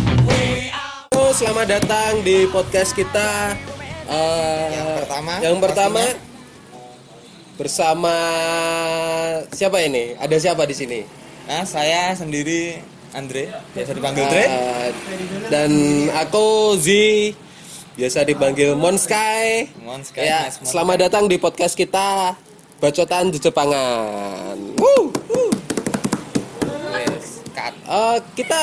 Halo, selamat datang di podcast kita. Eh, Yang pertama, Yang pertama pastinya. bersama siapa ini? Ada siapa di sini? Nah, saya sendiri Andre, biasa dipanggil Dre. Eh, dan aku Z biasa dipanggil Monsky. Monsky, Ya, Mon. selamat datang di podcast kita Bacotan di Jepangan. Woo, woo. Yes, cut. Eh, kita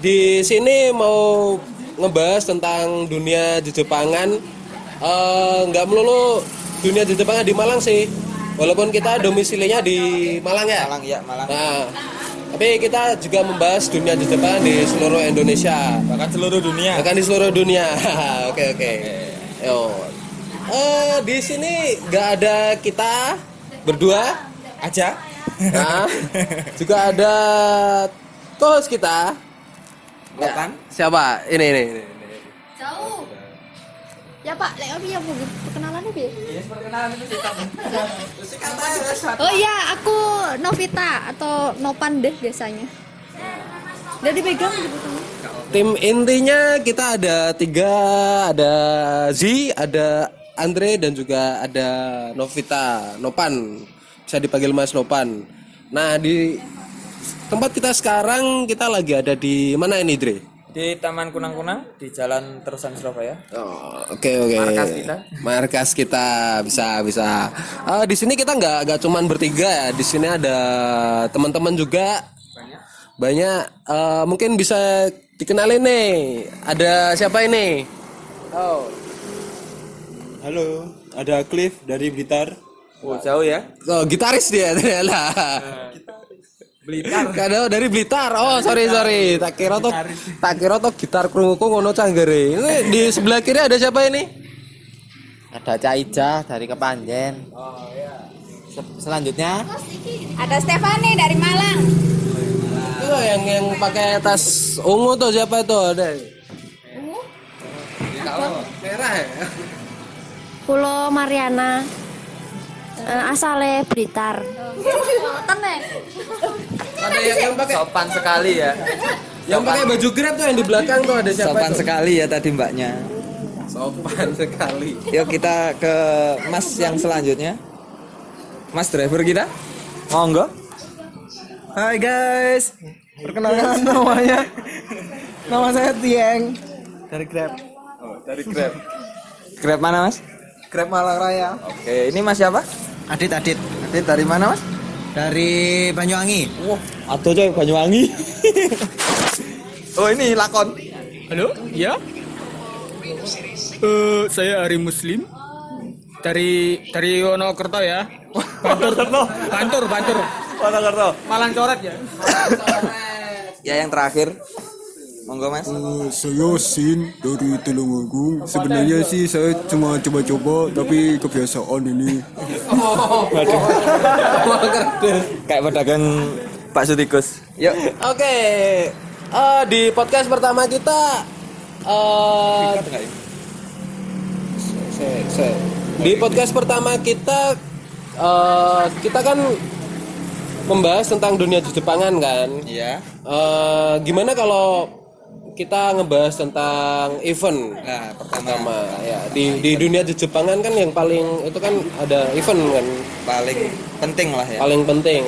di sini mau ngebahas tentang dunia Jepangan. Eh, nggak melulu dunia Jepangan di Malang sih. Walaupun kita domisilinya di Malang ya. Malang ya, Malang. Nah, tapi kita juga membahas dunia Jepangan di seluruh Indonesia. Bahkan seluruh dunia. Akan di seluruh dunia. Oke oke. Yo. Eh di sini nggak ada kita berdua. Aja. Nah, juga ada host kita. Ya, Kapan? siapa? Ini ini. ini, ini. Jauh. Ya Pak, lek opi ya Bu? Perkenalannya Bi? Yes, perkenalan itu Oh iya, aku Novita atau Nopan deh biasanya. Udah dipegang gitu. Tim intinya kita ada tiga, ada Z, ada Andre dan juga ada Novita, Nopan. Bisa dipanggil Mas Nopan. Nah, di tempat kita sekarang kita lagi ada di mana ini, Dre? Di Taman Kunang-Kunang di Jalan Terusan Surabaya. Oh, oke oke. Markas kita. Markas kita bisa bisa. Eh, di sini kita nggak nggak cuman bertiga ya. Di sini ada teman-teman juga Banyak. banyak. Eh, mungkin bisa dikenalin nih. Ada siapa ini? Oh, Halo, ada Cliff dari Blitar. Oh, jauh ya. oh gitaris dia ternyata. Blitar. Kado dari Blitar. Oh, sorry sorry. Tak kira tuh tak kira tuh gitar krunguku ngono canggere. Ini di sebelah kiri ada siapa ini? Ada Caija dari Kepanjen. Oh iya. Selanjutnya Ada Stefani dari Malang. Itu yang yang pakai tas ungu tuh siapa itu ada? Ungu? Merah ya? Pulau Mariana asale Blitar. Ada yang, pakai Sopan sekali ya. yang pakai baju grab tuh yang di belakang tuh ada siapa Sopan itu? sekali ya tadi mbaknya. Sopan sekali. Yuk kita ke Mas yang selanjutnya. Mas driver kita. Monggo. Hai guys, perkenalkan namanya. Nama saya Tieng dari Grab. Oh, dari Grab. Grab mana, Mas? Grab Malang Raya. Oke, ini Mas siapa? Adit Adit Adit dari mana, Mas? dari Banyuwangi. Wah, atau coy Banyuwangi. oh, ini lakon. Halo, ya? Eh, saya Ari Muslim dari dari Wonokerto ya. Bantur, Bantur, Bantur. Wonokerto. Malang coret ya. Ya yang terakhir. Monggo, Mas. Eh, saya Sin dari Tulungagung. Sebenarnya sih saya cuma coba-coba tapi kebiasaan ini. Kayak pedagang bakso tikus. Yuk. Oke. eh, di podcast pertama kita eh se- se- di podcast pertama kita eh, kita kan membahas tentang dunia Jepangan kan. Iya. Eh, gimana kalau kita ngebahas tentang event Nah, pertama ya di di dunia Jepangan kan yang paling itu kan ada event kan paling penting lah ya. paling penting.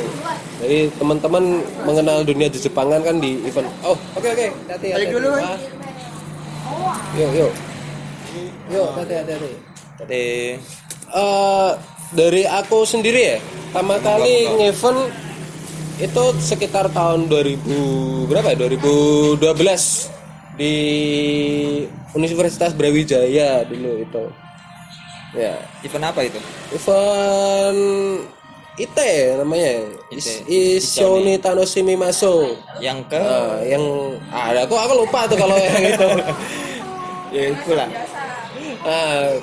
Jadi teman-teman mengenal dunia Jepangan kan di event. Oh, oke oke. Hati hati. dulu, Mas. Yuk, yuk. Yuk, hati hati. hati. Jadi Eh, dari aku sendiri ya, pertama kali nge-event itu sekitar tahun 2000 berapa ya? 2012 di Universitas Brawijaya dulu itu. Ya, event apa itu? event IT namanya IT. Is, Isoni Tanoshimi Maso Yang ke Nah, yang ada aku aku lupa tuh kalau yang itu ya itulah. Nah,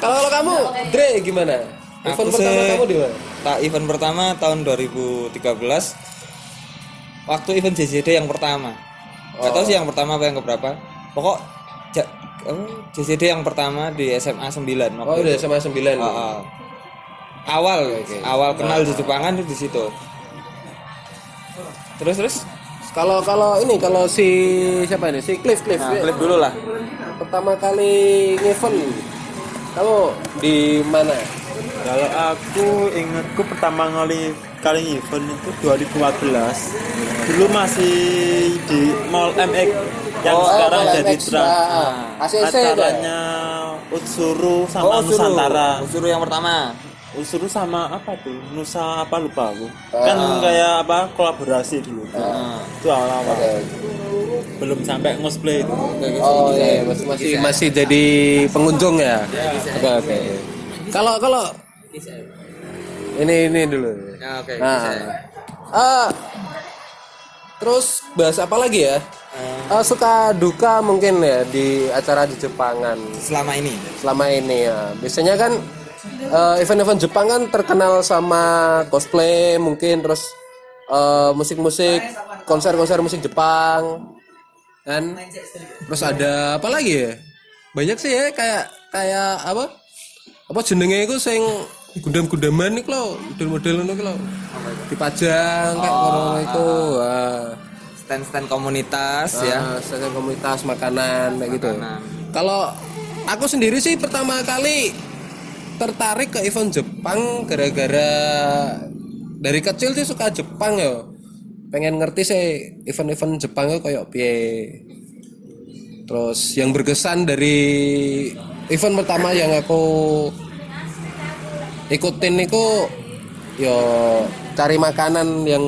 kalau kalau kamu Dre gimana event Aku pertama se- kamu di mana Tak event pertama tahun 2013 waktu event JJD yang pertama. Gak tahu sih yang pertama apa yang keberapa. Pokok Ja- oh, JCD yang pertama di SMA 9 Oh, udah sama 9. Ah, ah. awal awal kenal di Jepangan itu di situ terus terus Kalau kalau ini kalau si siapa ini? Si Cliff Cliff. nah, klip dulu lah Pertama kali ngevent kamu di mana? Kalau aku ingatku pertama kali kali event itu 2014. Dulu masih di Mall MX yang Oh, sekarang Mall jadi MX, trans. ah. ACC itu ya? Acaranya Utsuru sama Oh, Utsuru. Nusantara. Unsur yang pertama Utsuru sama apa tuh? Nusa apa lupa aku. Ah. Kan kayak apa kolaborasi dulu. tuh. Itu awal-awal. Belum sampai cosplay itu. Oh iya, masih masih masih jadi pengunjung ya. Oke oke. Kalau kalau ini ini dulu. ya, oke Nah, ah, terus bahas apa lagi ya? Ah, suka duka mungkin ya di acara di Jepangan. Selama ini? Selama ini ya. Biasanya kan eh, event-event Jepang kan terkenal sama cosplay mungkin terus eh, musik-musik konser-konser musik Jepang kan? Terus ada apa lagi ya? Banyak sih ya kayak kayak apa? Apa jenenge itu sing gudam-gudaman nih lo model-model itu lo dipajang kayak kono itu wah stand-stand komunitas ya Ah, stand komunitas makanan kayak gitu. Kalau aku sendiri sih pertama kali tertarik ke event Jepang gara-gara dari kecil sih suka Jepang ya. Pengen ngerti sih event-event Jepang itu kayak piye. Terus yang berkesan dari event pertama yang aku ikutin itu yo cari makanan yang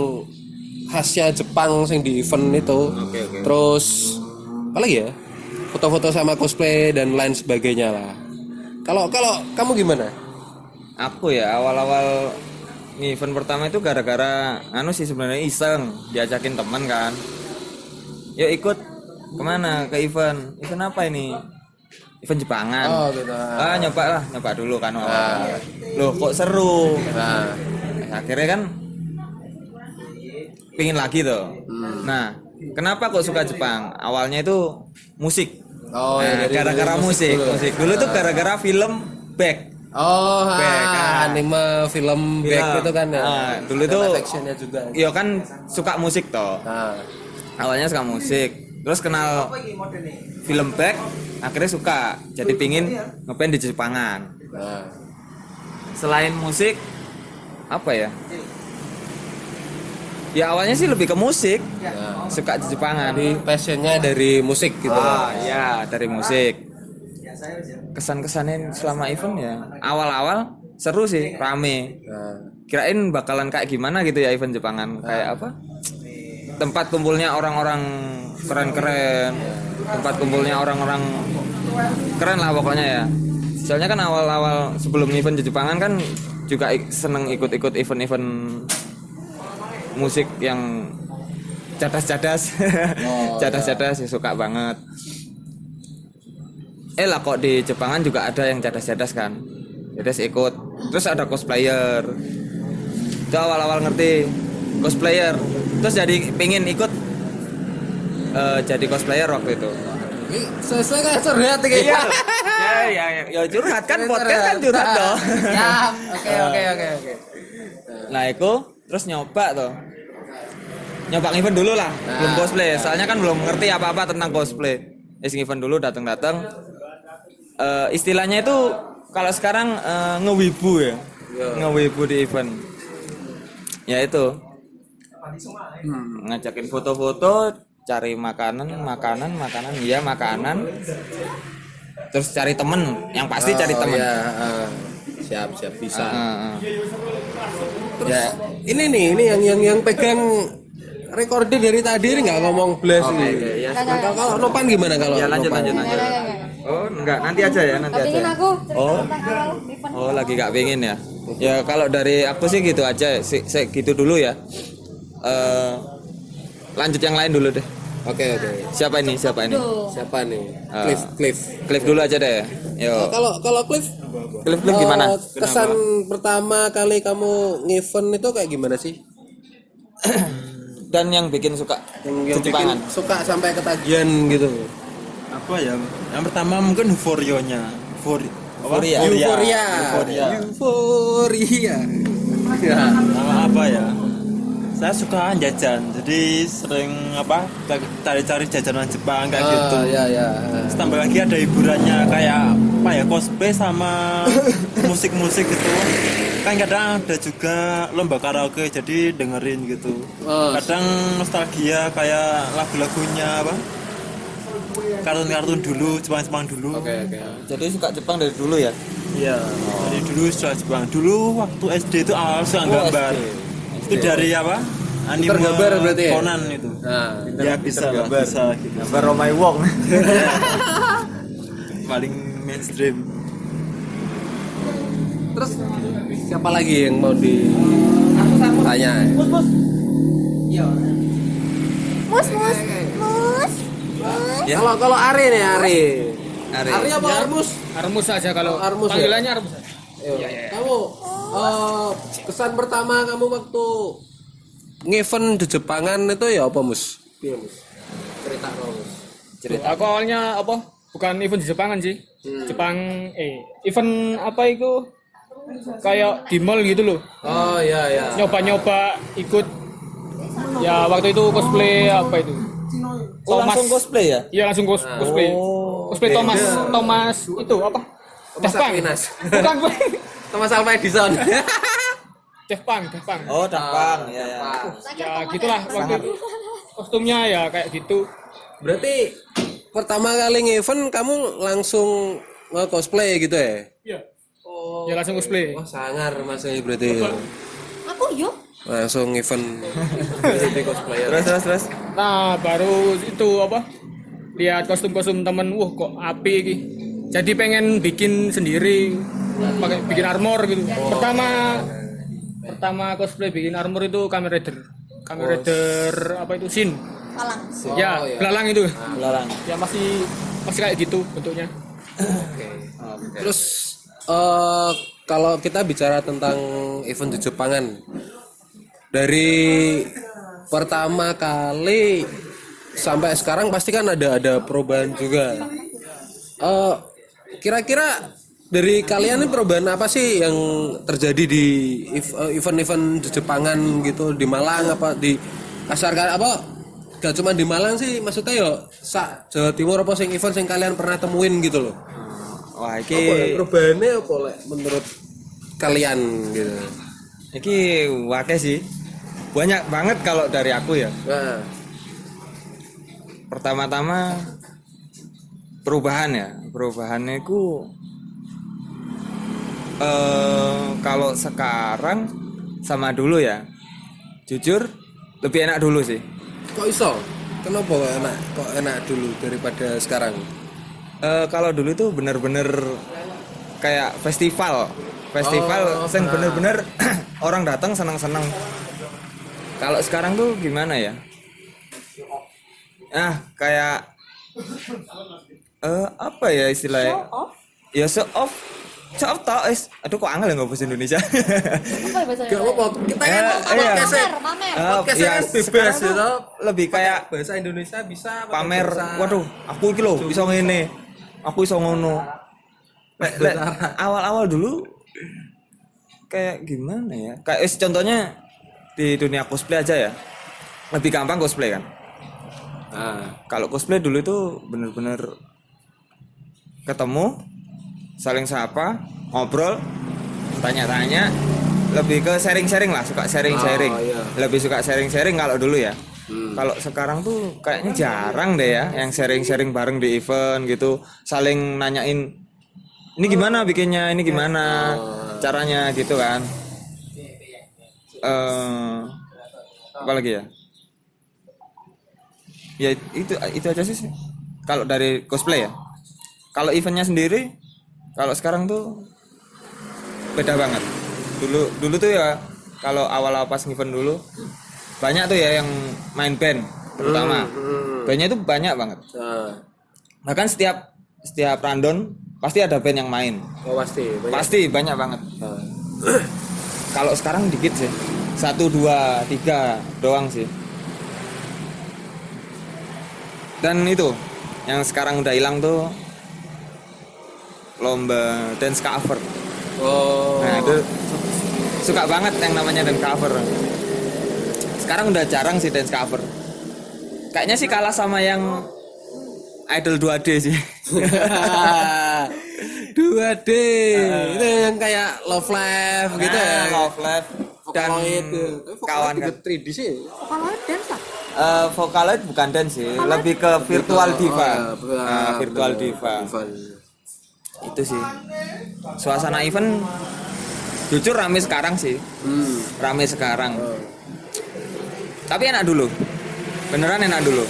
khasnya Jepang sing di event itu. Terus apa lagi ya? Foto-foto sama cosplay dan lain sebagainya lah. Kalau kalau kamu gimana? aku ya awal-awal nih event pertama itu gara-gara anu sih sebenarnya iseng diajakin teman kan yuk ikut ke mana ke event event apa ini event Jepangan Oh gitu. ah nyoba lah nyoba dulu kan awal loh kok seru Nah, akhirnya kan pingin lagi tuh Hmm. nah kenapa kok suka Jepang awalnya itu musik Oh, Nah, ya, gara-gara musik musik dulu. musik dulu tuh gara-gara film Back oh, Back, ah, ah. anime film back Film. itu kan ya. Ah, dulu tuh-. Iya kan suka musik toh Nah, awalnya suka musik terus kenal film back akhirnya suka. Jadi pingin ngepen di Jepangan. Selain musik apa ya? Ya awalnya sih lebih ke musik. Suka di Jepangan. Jadi passionnya dari musik gitu. ah ya dari musik. Kesan-kesannya selama event ya? awal-awal seru sih rame. Nah, kirain bakalan kayak gimana gitu ya event Jepangan? Kayak apa? Tempat kumpulnya orang-orang keren-keren. Tempat kumpulnya orang-orang keren lah pokoknya ya. Soalnya kan awal-awal sebelum event di Jepangan kan juga ik- seneng ikut-ikut event-event musik yang cadas-cadas. Cadas-cadas ya suka banget. Eh lah kok di Jepangan juga ada yang cadas-cadas kan? Jadi saya ikut. Terus ada cosplayer. Itu awal-awal ngerti. Cosplayer. Terus jadi pengen ikut eh, jadi cosplayer waktu itu. Ini selesai kan curhat kayak ya ya ya, ya curhat kan podcast kan curhat. toh. Ya, oke oke oke oke. nah itu terus nyoba tuh nyoba event dulu lah belum cosplay. soalnya kan belum ngerti apa-apa tentang cosplay. Is event dulu datang-datang Eh, istilahnya itu kalau sekarang eh, ngewibu ya. Ngewibu di event. Ya itu. Ngajakin foto-foto cari makanan makanan makanan iya makanan terus cari temen yang pasti cari Oh, temen ya, ah. siap siap bisa. Ah, ah. Ya, ini nih, ini yang yang yang pegang recording dari tadi ini nggak ngomong belas ini. ya. Nah, kalau- kalau Nopan gimana kalau? ya lanjut Nopan? lanjut lanjut oh enggak nanti aja ya nanti aja aku oh oh lagi gak pengen ya ya kalau dari aku sih gitu aja sih sih gitu dulu ya eh lanjut yang lain dulu deh Oke oke. siapa ini siapa ini Siapa nih? Ah. Cliff Cliff. Cliff dulu aja deh Oh, yo kalau kalau Cliff Cliff Cliff gimana kesan pertama kali kamu ngevent itu kayak gimana sih? dan yang bikin suka Yang, yang bikin suka sampai ketagihan gitu. apa ya Yang pertama mungkin euforionya. Eufori apa? Euforia. Euforia. Euforia. Euforia. Ya. Sama apa ya? Saya suka jajan, jadi sering apa cari-cari jajanan Jepang kayak gitu. Ah, ya ya. Terus tambah lagi ada hiburannya kayak apa ya cosplay sama musik-musik gitu. Kan kadang ada juga lomba karaoke jadi dengerin gitu. Oh. Kadang nostalgia kayak lagu-lagunya apa? Kartun-kartun dulu, Jepang-Jepang dulu. Oke oke. Jadi suka Jepang dari dulu ya. Iya. Dari dulu sudah Jepang. Dulu waktu SD itu awal suka Oh, gambar. SD. Itu dari apa? Anime gambar berarti ya? Conan itu. Nah, ya bisa lah, bisa gitu. Gambar Romai Wong. Paling mainstream. terus siapa lagi yang mau ditanya? Mus, mus, mus. Ya. Kalau kalau Ari nih Ari. Ari. Ari apa Armus? Armus saja kalau Armus ya? panggilannya Armus. saja. Kamu eh, kesan pertama kamu waktu ngevent di Jepangan itu ya apa mus? Iya mus. Cerita kamu. Mus. Cerita. Aku awalnya apa? Bukan event di Jepangan sih. Jepang eh event apa itu? Kayak di mall gitu loh. Oh iya iya. Nyoba-nyoba ikut ya waktu itu cosplay apa itu? Oh, langsung cosplay ya? Iya langsung cos cosplay. cosplay Thomas Thomas itu apa? Thomas bukan. Thomas Alva Edison. Daft Punk, Daft Punk. Oh, Dapang. ya ya. Ya gitulah waktu itu. Kostumnya ya kayak gitu. Berarti pertama kali ngevent kamu langsung cosplay gitu ya? Iya. Oh. Ya langsung cosplay. Wah sangar mas berarti. Aku yuk. Langsung event jadi cosplayer. Terus terus terus. Nah, baru itu apa? Lihat kostum-kostum temen, wah kok api iki. Jadi pengen bikin sendiri, pakai bikin armor gitu. Pertama pertama cosplay bikin armor itu Kamen Rider. Kamen Rider apa itu Shin. Palang. ya, belalang itu. Belalang. Ya masih masih kayak gitu bentuknya. Terus eh kalau kita bicara tentang event di Jepangan dari pertama kali sampai sekarang pasti kan ada ada perubahan juga. Eh kira-kira dari kalian ini perubahan apa sih yang terjadi di eh, event-event di Jepangan gitu di Malang apa di kasar apa gak cuma di Malang sih maksudnya yo sa Jawa Timur apa sing event yang kalian pernah temuin gitu loh Wah, apa ya, iki perubahannya apa Lek, menurut kalian gitu iki wake sih. Banyak banget kalau dari aku ya. nah Pertama-tama perubahan ya. Perubahannya ku eh kalau sekarang sama dulu ya. Jujur lebih enak dulu sih. kok iso? Kenapa kok enak? Kok enak dulu daripada sekarang? Eh, kalau dulu itu bener-bener kayak festival. Festival yang bener-bener orang datang senang-senang kalau sekarang tuh gimana ya? Ah kayak eh apa ya istilahnya? Ya show off? Show off tau es aduh kok angel ya nggak bahasa Indonesia? Apa ya bahasa gak apa kita kan Eh, iya. podcastnya. Pamer, pamer. Eh, podcastnya ya, kan bebas sekarang gitu lebih kayak bahasa Indonesia bisa pamer. bahasa- waduh aku iki lho bisa ngene. Aku iso ngono. Awal-awal dulu kayak gimana ya? Kayak contohnya di dunia cosplay aja ya. Lebih gampang cosplay kan? Ah, kalau cosplay dulu itu bener-bener ketemu saling sapa ngobrol tanya-tanya lebih ke sharing-sharing lah suka sharing-sharing. Oh, iya. lebih suka sharing-sharing kalau dulu ya. Kalau sekarang tuh kayaknya jarang deh ya yang sharing-sharing bareng di event gitu saling nanyain ini gimana bikinnya? Ini gimana? Caranya gitu kan. Eh apa lagi ya? Ya itu itu aja sih. Kalau dari cosplay ya. Kalau eventnya sendiri kalau sekarang tuh beda banget. Dulu dulu tuh ya kalau awal-awal pas event dulu banyak tuh ya yang main band terutama. Bandnya itu banyak banget. Nah, bahkan setiap setiap random pasti ada band yang main. Oh pasti. Banyak. pasti banyak banget. Ah. kalau sekarang dikit sih. Satu dua tiga doang sih. Dan itu yang sekarang udah hilang tuh lomba dance cover. Oh. Nah, itu suka banget yang namanya dance cover. Sekarang udah jarang sih dance cover. Kayaknya sih kalah sama yang Idol 2D sih. 2D. itu yang kayak Love Live gitu ya. Nah, Love Live dan Vocaloid tuh. Tapi Vocaloid kawan kan. 3D sih. Kalau dance lah. Eh, Vocaloid bukan dance sih, lebih ke virtual diva. Oh, ya, Nah, virtual diva. Diva. Itu sih. Suasana event jujur rame sekarang sih. Hmm. Rame sekarang. Tapi enak dulu. Beneran enak dulu.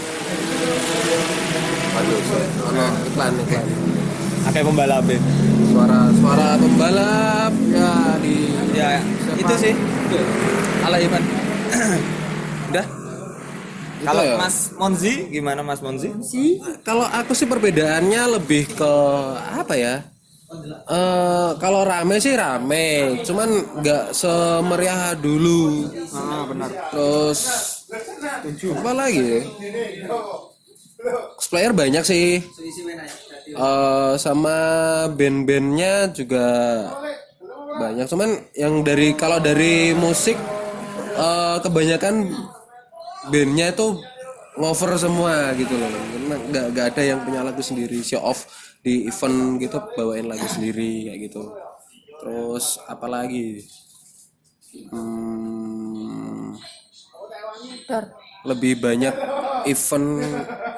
Bagus ya. Ono iklan iklan. Pakai pembalap Suara suara pembalap ya di Ya, itu sih. Ala event. Udah. Kalau ya? Mas Monzi gimana Mas Monzi? Kalau aku sih perbedaannya lebih ke apa ya? Eh kalau rame sih rame, cuman nggak semeriah dulu. Ah, benar. Terus apa lagi? ya? Cosplayer banyak sih. Eh sama band-bandnya juga banyak. Cuman yang dari kalau dari musik eh kebanyakan bandnya itu ngover semua gitu loh. Karena nggak nggak ada yang punya lagu sendiri show off di event gitu bawain lagu sendiri kayak gitu. Terus apa lagi? Hmm, lebih banyak event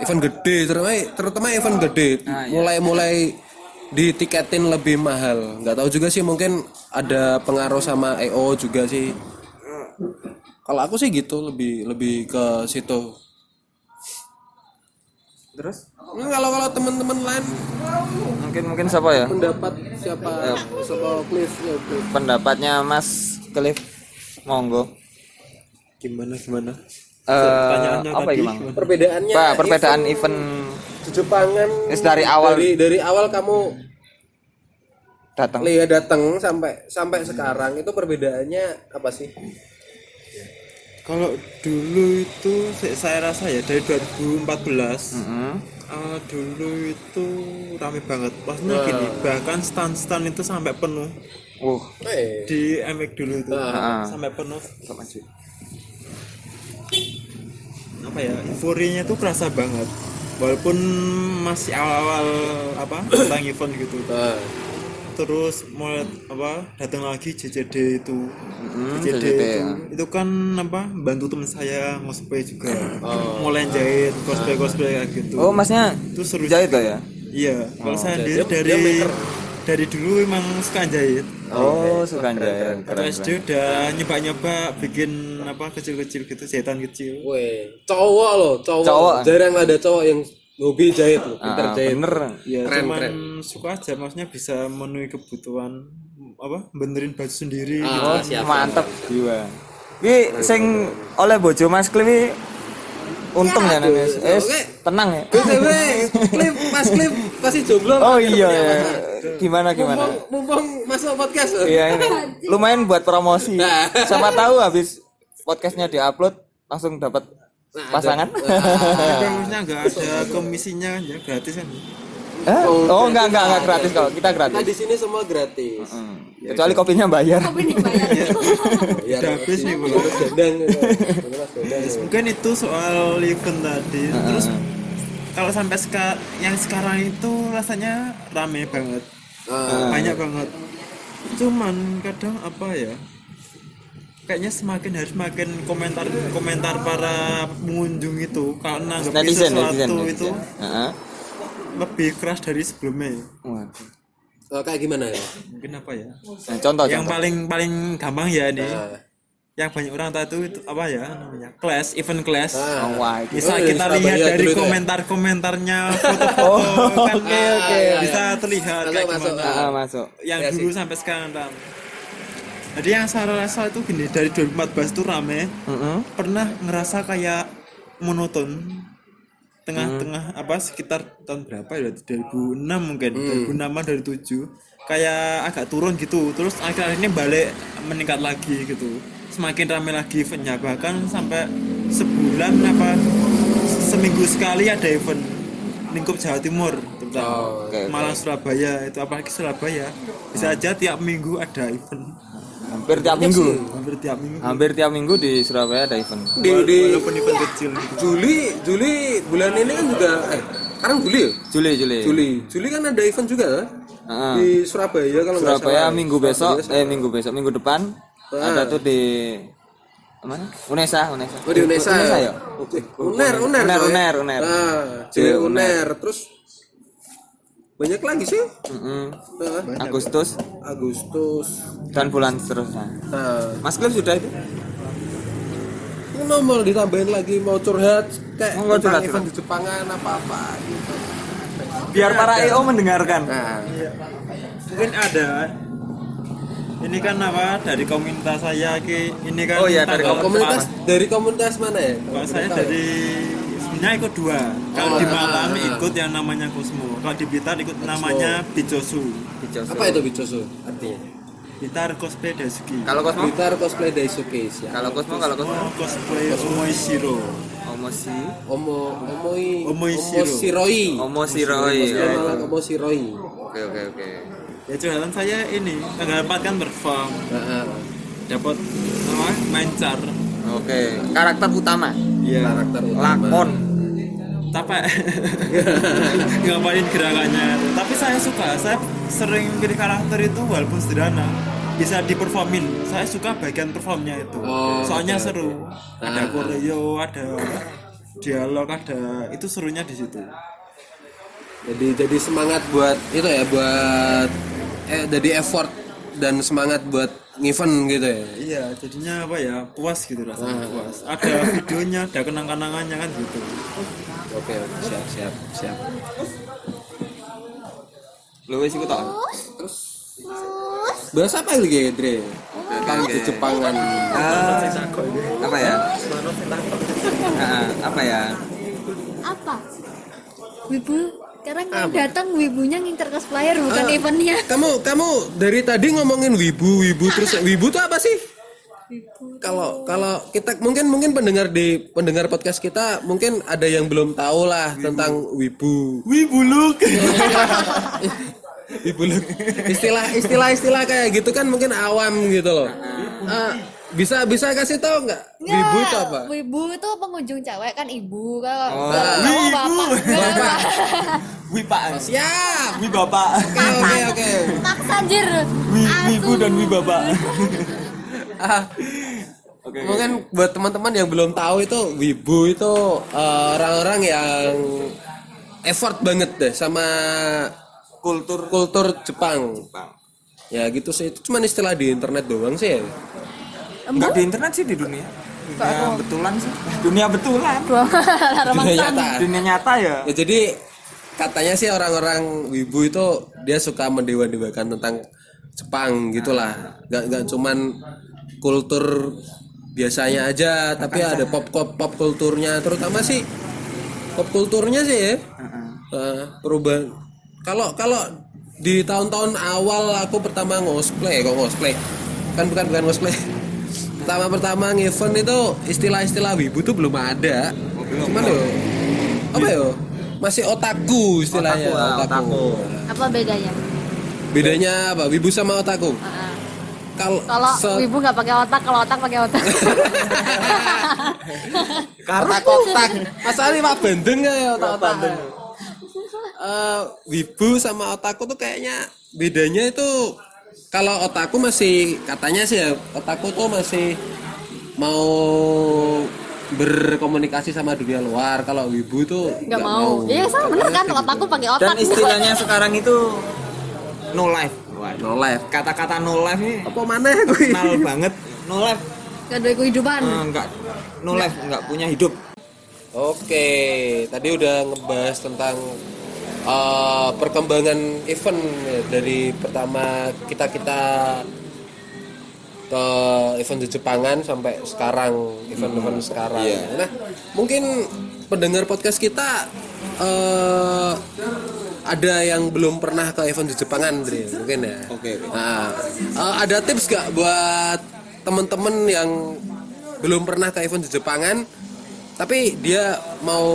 event gede terutama terutama event gede mulai mulai ditiketin lebih mahal nggak tahu juga sih mungkin ada pengaruh sama EO juga sih kalau aku sih gitu lebih lebih ke situ Terus Hmm, kalau kalau teman-teman lain mungkin mungkin siapa ya? pendapat siapa siapa please ya, please. Pendapatnya Mas Cliff Monggo. Gimana gimana? Eh, Pertanyaannya apa tadi ya, gimana? perbedaannya Pak, perbedaan event Yes, dari awal. dari dari awal kamu datang. Lia datang sampai sampai sekarang itu perbedaannya apa sih? Kalau dulu itu saya rasa ya dari 2014 Hmm. eh, dulu itu rame banget. Maksudnya gini, bahkan stand-stand itu sampai penuh Uh, di MX dulu itu Ah. sampai penuh. Apa ya? Euforianya itu kerasa banget. Walaupun masih awal-awal apa tentang event gitu. nah, terus mulai apa datang lagi JJD itu JJD, JJD, itu ya. itu kan apa bantu teman saya cosplay juga mulai jahit cosplay cosplay kayak gitu oh, Masnya itu seru jahit lah ya? iya kalau saya Dia- sendiri dia dari maker. dari dulu emang suka jahit Oh, suka jahit. Keren, SD udah nyoba-nyoba bikin apa kecil-kecil gitu jahitan kecil weh, cowok loh, cowok. Cowok. Jarang ada cowok yang hobi jahit loh, pinter Ah, jahit. bener. ya Keren, cuman keren. suka aja maksudnya bisa memenuhi kebutuhan apa benerin baju sendiri gitu Oh, mantep jiwa. Ini sing oleh bojo Mas ini untung ya, Nes. Eh, tenang ya. BTW, Clip, Mas Clip pasti jomblo. Oh iya Masa? ya. Gimana gimana? Mumpung, mumpung masuk podcast. Iya ini lumayan buat promosi. Nah. Siapa tahu habis podcastnya diupload langsung dapat Nah, pasangan. Tapi maksudnya nggak ada komisinya ya gratis kan Hah? Oh enggak enggak enggak gratis kalau kita Kita gratis. di sini semua gratis. Hmm. Kecuali kopinya bayar. Tapi nih bayar. Ya, udah habis nih Bu. Dandang. mungkin itu soal event tadi terus kalau sampai seka yang sekarang itu rasanya rame banget banyak banget cuman kadang apa ya kayaknya semakin hari semakin komentar komentar para pengunjung itu kalau nanggapi Netizen sesuatu netizen. itu netizen. Heeh. lebih keras dari sebelumnya Waduh. Oh, kayak gimana ya? mungkin apa ya Nah, contoh yang contoh. paling paling gampang ya nih Nah. yang banyak orang tahu itu, apa ya namanya class event class Ah. Oh, wah, itu. bisa Oh, kita lihat dari ya? komentar-komentarnya foto-foto kan oke, oke. bisa terlihat Masuk, kayak masuk. gimana Ah, masuk. yang Ya dulu sampai sekarang Ram. Jadi yang saya rasa itu gini dari 2014 itu rame. Heeh. pernah ngerasa kayak monoton? Tengah-tengah apa sekitar tahun berapa ya? 2006 mungkin 2006 an dari 7 kayak agak turun gitu terus akhir-akhir ini balik meningkat lagi gitu. Semakin ramai lagi eventnya bahkan sampai sebulan apa seminggu sekali ada event lingkup Jawa Timur. Kalimantan Oh, oke. Malang Surabaya itu apalagi Surabaya. Bisa aja tiap minggu ada event hampir tiap minggu hampir tiap minggu hampir tiap minggu di Surabaya ada event di, di walaupun event kecil Juli Juli bulan ini kan juga eh sekarang Juli ya? Juli Juli Juli Juli kan ada event juga kan? Heeh. di Surabaya kalau Surabaya salah. minggu besok Surabaya eh minggu besok minggu depan Ah. ada tuh di mana Unesa Unesa Oh di Unesa, Unesa ya? ya Oke. Uner, Uner, Uner, tuh ya? Uner, Uner. Nah, Uner. Uner. Terus banyak lagi sih. Mm-mm. Nah, Agustus. Agustus. dan bulan seterusnya Nah, Mas Cliff sudah itu? Ini nomor ditambahin lagi mau curhat kayak mau curhat, event di Jepangan apa-apa gitu. biar para EO mendengarkan. Nah, mungkin ada. Ini kan apa? Dari komunitas saya ki. Ini kan Oh iya, dari komunitas. dari komunitas mana ya? Kalau saya dari sebenarnya ikut dua. Kalau Oh, di ah, Malang ah, ah. ikut yang namanya Cosmo. Kalau di Blitar ikut namanya Bijosu. Apa itu Bicosu artinya? Blitar cosplay Daisuki kalau Cosmo? Blitar cosplay Daisuke ya. kalau Cosmo kalau Cosmo? Cosplay Omoishiro. Omosi Omo Omoi Omoishiro. Cosplay oh. Malang Omosiroi. oke oke oke. Ya curhatan saya ini tanggal 4 kan perform Nah, dapat apa main car oke. Karakter utama? Iya. karakter utama. lakon capek ngapain gerakannya? Tapi saya suka. Saya sering pilih karakter itu walaupun sederhana. Bisa diperformin. Saya suka bagian performnya itu. Oh, soalnya oke, seru. Ada Ah. koreo ada dialog ada itu serunya di situ. Jadi jadi semangat buat itu ya buat eh jadi effort dan semangat buat event gitu ya? Iya jadinya apa ya? Puas gitu rasanya Ah. puas. Ada videonya ada kenang-kenangannya kan gitu oke oke siap siap siap. Lu wis iku tok bahasa apa lagi Dre? Tentang di Jepangan Ah, apa ya? Ah, apa ya? Apa? Wibu? Sekarang yang datang wibunya ngincer cosplayer bukan Ah. eventnya. kamu kamu dari tadi ngomongin wibu wibu terus wibu tuh apa sih kalau kalau kita mungkin mungkin pendengar di pendengar podcast kita mungkin ada yang belum tahu lah tentang wibu. Wibuluk wibu look. istilah istilah istilah kayak gitu kan mungkin awam gitu loh. Ah, bisa bisa kasih tahu nggak? Wibu itu apa? Wibu itu pengunjung cewek kan ibu kalau Oh. kalau bapak. Bapak. wipaan siap. Wi bapak. Oke oke oke. Maksa anjir. wibu dan wi bapak Ah, mungkin buat teman-teman yang belum tahu itu wibu itu eh, orang-orang yang effort banget deh sama kultur kultur Jepang. Ya gitu sih itu cuma istilah di internet doang sih ya. Enggak di internet sih di dunia. Dunia betulan sih. Dunia betulan. Dunia nyata. Dunia nyata ya. Ya jadi katanya sih orang-orang wibu itu dia suka mendewa-dewakan tentang Jepang gitulah. Gak nggak cuman kultur biasanya aja, tapi ada pop pop pop kulturnya, terutama sih pop kulturnya sih ya. Eh, perubahan. Kalau kalau di tahun-tahun awal aku pertama cosplay kok cosplay kan bukan bukan cosplay pertama-pertama event itu istilah-istilah wibu tuh belum ada cuman yo apa yo masih otaku istilahnya Otaku, ah, otaku. Apa bedanya? bedanya apa wibu sama otaku Heeh. Kalau Kalau se- wibu nggak pakai otak, kalau otak pakai otak. karena kotak masalah pak bandeng ya otak Eh, wibu sama otaku tuh kayaknya bedanya itu kalau otaku masih katanya sih ya otaku tuh masih mau berkomunikasi sama dunia luar kalau wibu tuh Nggak mau. Iya, sama bener kan otakku pakai otak. Dan istilahnya sekarang itu no life. No life Kata-kata no life ini apa mana gue kenal banget. No life. Gak ada kehidupan. Eh, enggak no life, enggak punya hidup. Oke, tadi udah ngebahas tentang uh, perkembangan event ya, dari pertama kita kita ke event di Jepangan sampai sekarang event-event sekarang. Nah, mungkin pendengar podcast kita uh, ada yang belum pernah ke event di Jepangan, Dre, mungkin ya. Oke. Nah, uh, ada tips gak buat temen-temen yang belum pernah ke event di Jepangan, tapi dia mau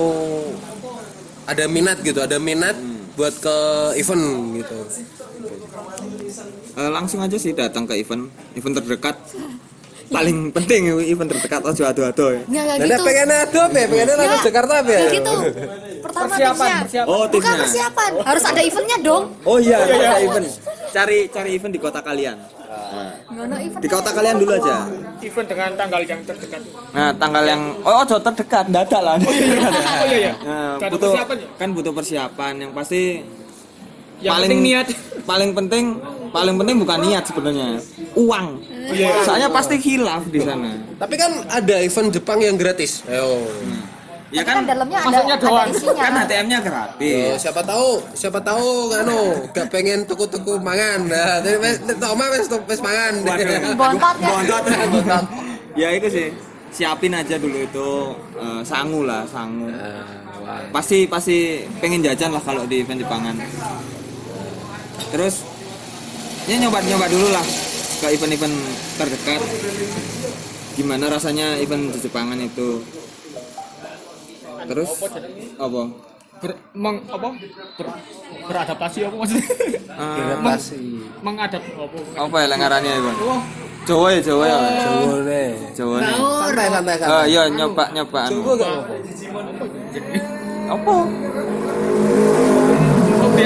ada minat gitu, ada minat buat ke event gitu Eh, langsung aja sih datang ke event event terdekat paling penting event terdekat aja ado-ado ya. Nggak, nggak Nah, gitu. pengen ada apa ya? Pengennya langsung Nggak, Jakarta apa ya? gitu. Pertama persiapan. Oh, Bukan persiapan, harus ada eventnya dong. Oh iya, ada event. Cari cari event di kota kalian. Event. Di kota kalian dulu aja. event dengan tanggal yang terdekat Nah, tanggal yang oh, oh terdekat, dadak lah. oh iya iya Nah, Nggak ada butuh persiapan ya? kan butuh persiapan yang pasti yang paling penting niat paling penting paling penting bukan niat sebenarnya uang soalnya pasti hilaf di sana Tapi kan ada event Jepang yang gratis. Ayo. ya Kan kan dalamnya ada, Maksudnya ada doang. isinya. kan HTM-nya gratis Ya, siapa tahu, siapa tahu nganu gak pengen tuku-tuku mangan. Nah, tapi wes tok omah wes wes mangan. Bontot ya. Bontot. ya itu sih siapin aja dulu itu eh, sangu lah sangu pasti pasti pengen jajan lah kalau di event Jepangan terus ya nyoba nyoba dulu lah ke event-event terdekat gimana rasanya event di Jepangan itu terus apa ber, meng, apa ber, beradaptasi apa maksudnya Eh, Adaptasi. mengadap apa apa ya lengarannya itu Jawa ya Jawa ya Boleh. Jawa nih Santai santai Oh santai. iya nyoba nyoba anu. Tunggu gak apa? Apa?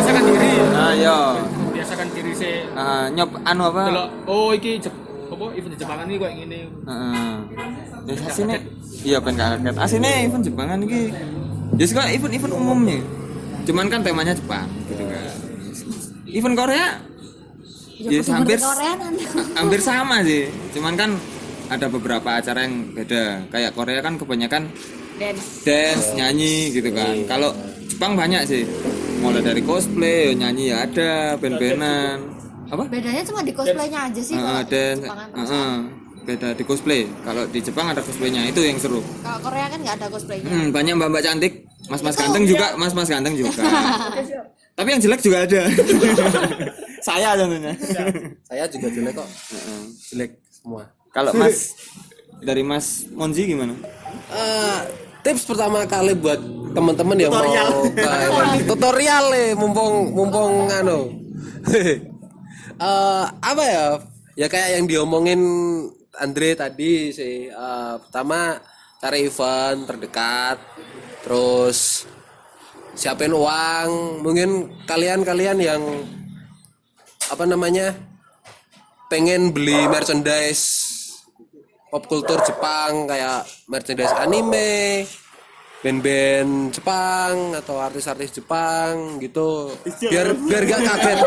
Biasakan diri Ah iya. biasakan diri saya Ah, nyoba anu apa? kalau oh iki Jep, apa event Jepangan ini kayak gini Heeh. Ya asine iya ben gak kaget. Asine event Jepangan iki. Ya sih event-event umumnya. Cuman kan temanya Jepang gitu kan. Event Korea ya, hampir Korea hampir sama sih. Cuman kan ada beberapa acara yang beda. Kayak Korea kan kebanyakan Dance. dance, nyanyi gitu kan. Kalau Jepang banyak sih. Mulai dari cosplay, ya nyanyi ya ada, band-bandan. Apa? Bedanya cuma di cosplaynya aja sih. Kalau dan Jepangan. heeh, beda di cosplay. Kalau di Jepang ada cosplaynya itu yang seru. Kalau Korea kan nggak ada cosplaynya. Hmm, banyak mbak-mbak cantik, mas-mas Itu, ganteng juga, mas-mas ganteng juga. Tapi yang jelek juga ada. Saya contohnya. Saya juga jelek kok. Heeh. Jelek semua. Kalau Mas dari Mas Monzi gimana? Eh, tips pertama kali buat teman-teman yang mau ke tutorial nih mumpung mumpung anu. Eh, apa ya? Ya kayak yang diomongin Andre tadi sih. Eh, pertama cari event terdekat terus siapin uang. Mungkin kalian-kalian yang apa namanya pengen beli merchandise pop culture Jepang kayak merchandise anime, band-band Jepang atau artis-artis Jepang gitu. Biar biar gak kaget.